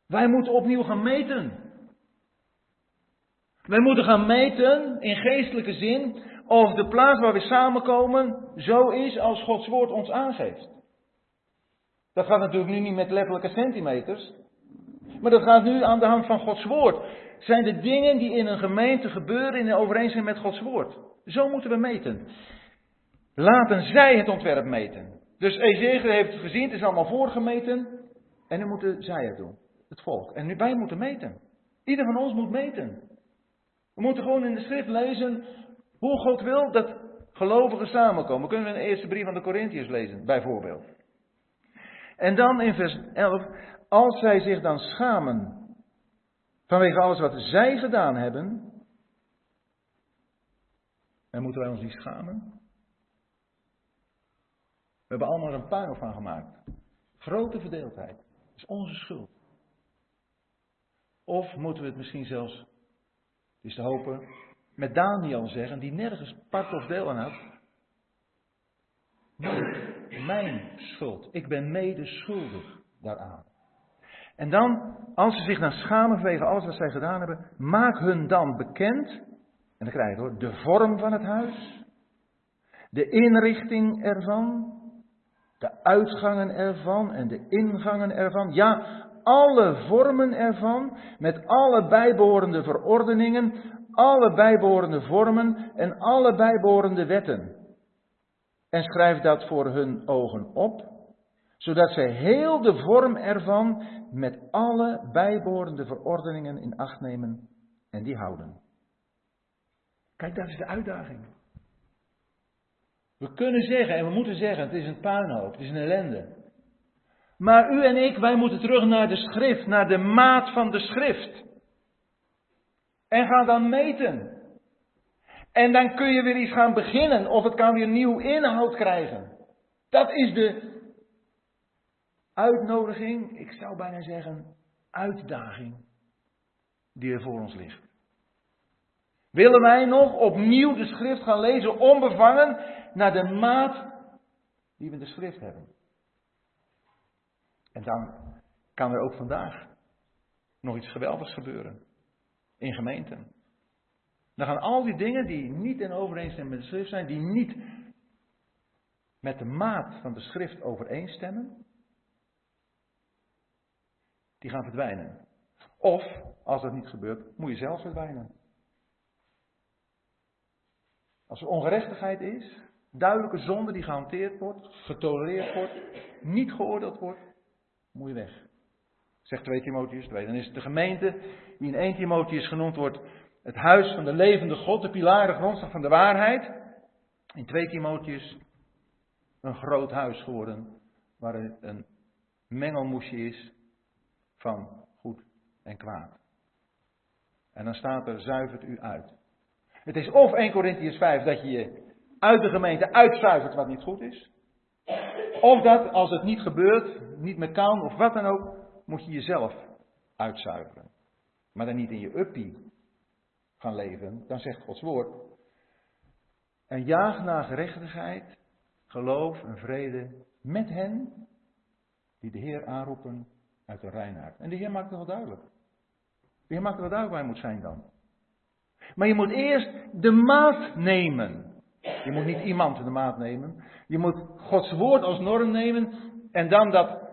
wij moeten opnieuw gaan meten. Wij moeten gaan meten in geestelijke zin of de plaats waar we samenkomen zo is als Gods woord ons aangeeft. Dat gaat natuurlijk nu niet met letterlijke centimeters, maar dat gaat nu aan de hand van Gods woord. Zijn de dingen die in een gemeente gebeuren in overeenstemming met Gods woord. Zo moeten we meten. Laten zij het ontwerp meten. Dus Ezekiel heeft het gezien, het is allemaal voorgemeten. En nu moeten zij het doen, het volk. En nu wij moeten meten. Ieder van ons moet meten. We moeten gewoon in de schrift lezen hoe God wil dat gelovigen samenkomen. Kunnen we in de eerste brief van de Corinthiërs lezen, bijvoorbeeld. En dan in vers 11, als zij zich dan schamen vanwege alles wat zij gedaan hebben, en moeten wij ons niet schamen? We hebben allemaal een puinhoop van gemaakt. Grote verdeeldheid. Is onze schuld. Of moeten we het misschien zelfs, het is te hopen, met Daniel zeggen, die nergens part of deel aan had. Nee, mijn schuld. Ik ben mede schuldig daaraan. En dan, als ze zich dan schamen vanwege alles wat zij gedaan hebben, maak hun dan bekend, en dan krijg je hoor, de vorm van het huis, de inrichting ervan, de uitgangen ervan en de ingangen ervan. Ja, alle vormen ervan, met alle bijbehorende verordeningen, alle bijbehorende vormen en alle bijbehorende wetten. En schrijf dat voor hun ogen op, zodat zij heel de vorm ervan met alle bijbehorende verordeningen in acht nemen en die houden. Kijk, dat is de uitdaging. We kunnen zeggen en we moeten zeggen, het is een puinhoop, het is een ellende. Maar u en ik, wij moeten terug naar de schrift, naar de maat van de schrift. En gaan dan meten. En dan kun je weer iets gaan beginnen of het kan weer nieuw inhoud krijgen. Dat is de uitnodiging, ik zou bijna zeggen uitdaging, die er voor ons ligt. Willen wij nog opnieuw de schrift gaan lezen, onbevangen, naar de maat die we de schrift hebben? En dan kan er ook vandaag nog iets geweldigs gebeuren in gemeenten. Dan gaan al die dingen die niet in overeenstemming met de schrift zijn, die niet met de maat van de schrift overeenstemmen, die gaan verdwijnen. Of, als dat niet gebeurt, moet je zelf verdwijnen. Als er ongerechtigheid is, duidelijke zonde die gehanteerd wordt, getolereerd wordt, niet geoordeeld wordt, moet weg. Zegt 2 Timotheus 2. Dan is de gemeente die in 1 Timotheus genoemd wordt het huis van de levende God, de pilaar, de grondslag van de waarheid. In 2 Timotheus een groot huis geworden waar een mengelmoesje is van goed en kwaad. En dan staat er zuivert u uit. Het is of 1 Corinthians 5 dat je je uit de gemeente uitzuivert wat niet goed is. Of dat als het niet gebeurt, niet meer kan of wat dan ook, moet je jezelf uitzuiveren. Maar dan niet in je uppie gaan leven, dan zegt Gods woord. En jaag naar gerechtigheid, geloof en vrede met hen die de Heer aanroepen uit de reinheid. En de Heer maakt het wel duidelijk. De Heer maakt het wel duidelijk waar je moet zijn dan. Maar je moet eerst de maat nemen. Je moet niet iemand de maat nemen. Je moet Gods woord als norm nemen en dan dat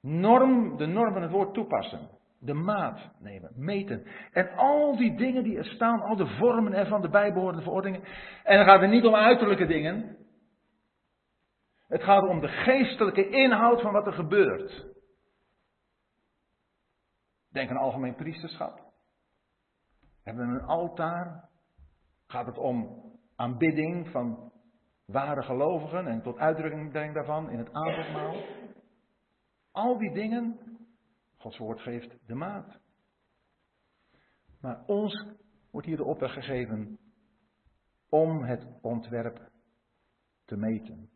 norm, de norm van het woord toepassen. De maat nemen, meten. En al die dingen die er staan, al de vormen ervan, de bijbehorende verordeningen. En dan gaat het niet om uiterlijke dingen. Het gaat om de geestelijke inhoud van wat er gebeurt. Denk aan algemeen priesterschap. Hebben we een altaar? Gaat het om aanbidding van ware gelovigen en tot uitdrukking daarvan in het avondmaal? Al die dingen, Gods woord geeft de maat. Maar ons wordt hier de opdracht gegeven om het ontwerp te meten.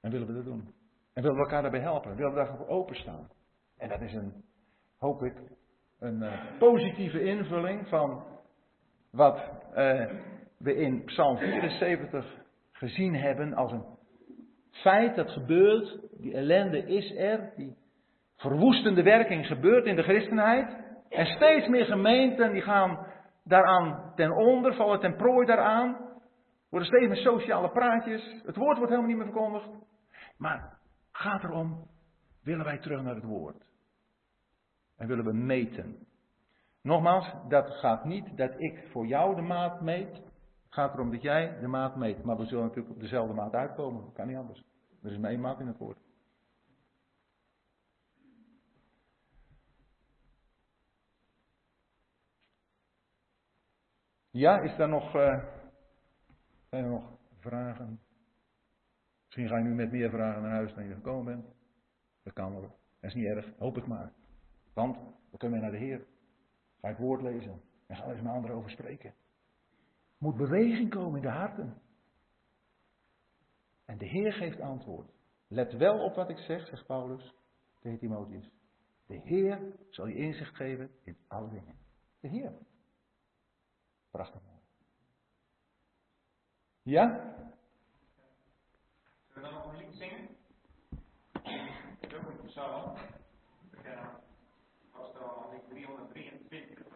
En willen we dat doen? En willen we elkaar daarbij helpen? Willen we daarvoor openstaan? En dat is een hoop ik, een uh, positieve invulling van wat uh, we in Psalm 74 gezien hebben als een feit dat gebeurt. Die ellende is er, die verwoestende werking gebeurt in de christenheid. En steeds meer gemeenten die gaan daaraan ten onder, vallen ten prooi daaraan. Worden steeds meer sociale praatjes. Het woord wordt helemaal niet meer verkondigd. Maar gaat erom, willen wij terug naar het woord? En willen we meten. Nogmaals, dat gaat niet dat ik voor jou de maat meet. Gaat erom dat jij de maat meet. Maar we zullen natuurlijk op dezelfde maat uitkomen. Dat kan niet anders. Er is maar één maat in het woord. Ja, is daar nog, uh, zijn er nog vragen? Misschien ga je nu met meer vragen naar huis dan je gekomen bent. Dat kan wel. Dat is niet erg, hoop ik maar. Want we kunnen naar de Heer. Ga het woord lezen. En ga eens met anderen over spreken. Moet beweging komen in de harten. En de Heer geeft antwoord. Let wel op wat ik zeg, zegt Paulus tegen Timotheus. De Heer zal je inzicht geven in alle dingen. De Heer. Prachtig mooi. Ja? Zullen we dan nog een lied zingen? Ook een psalm. Wel al 323.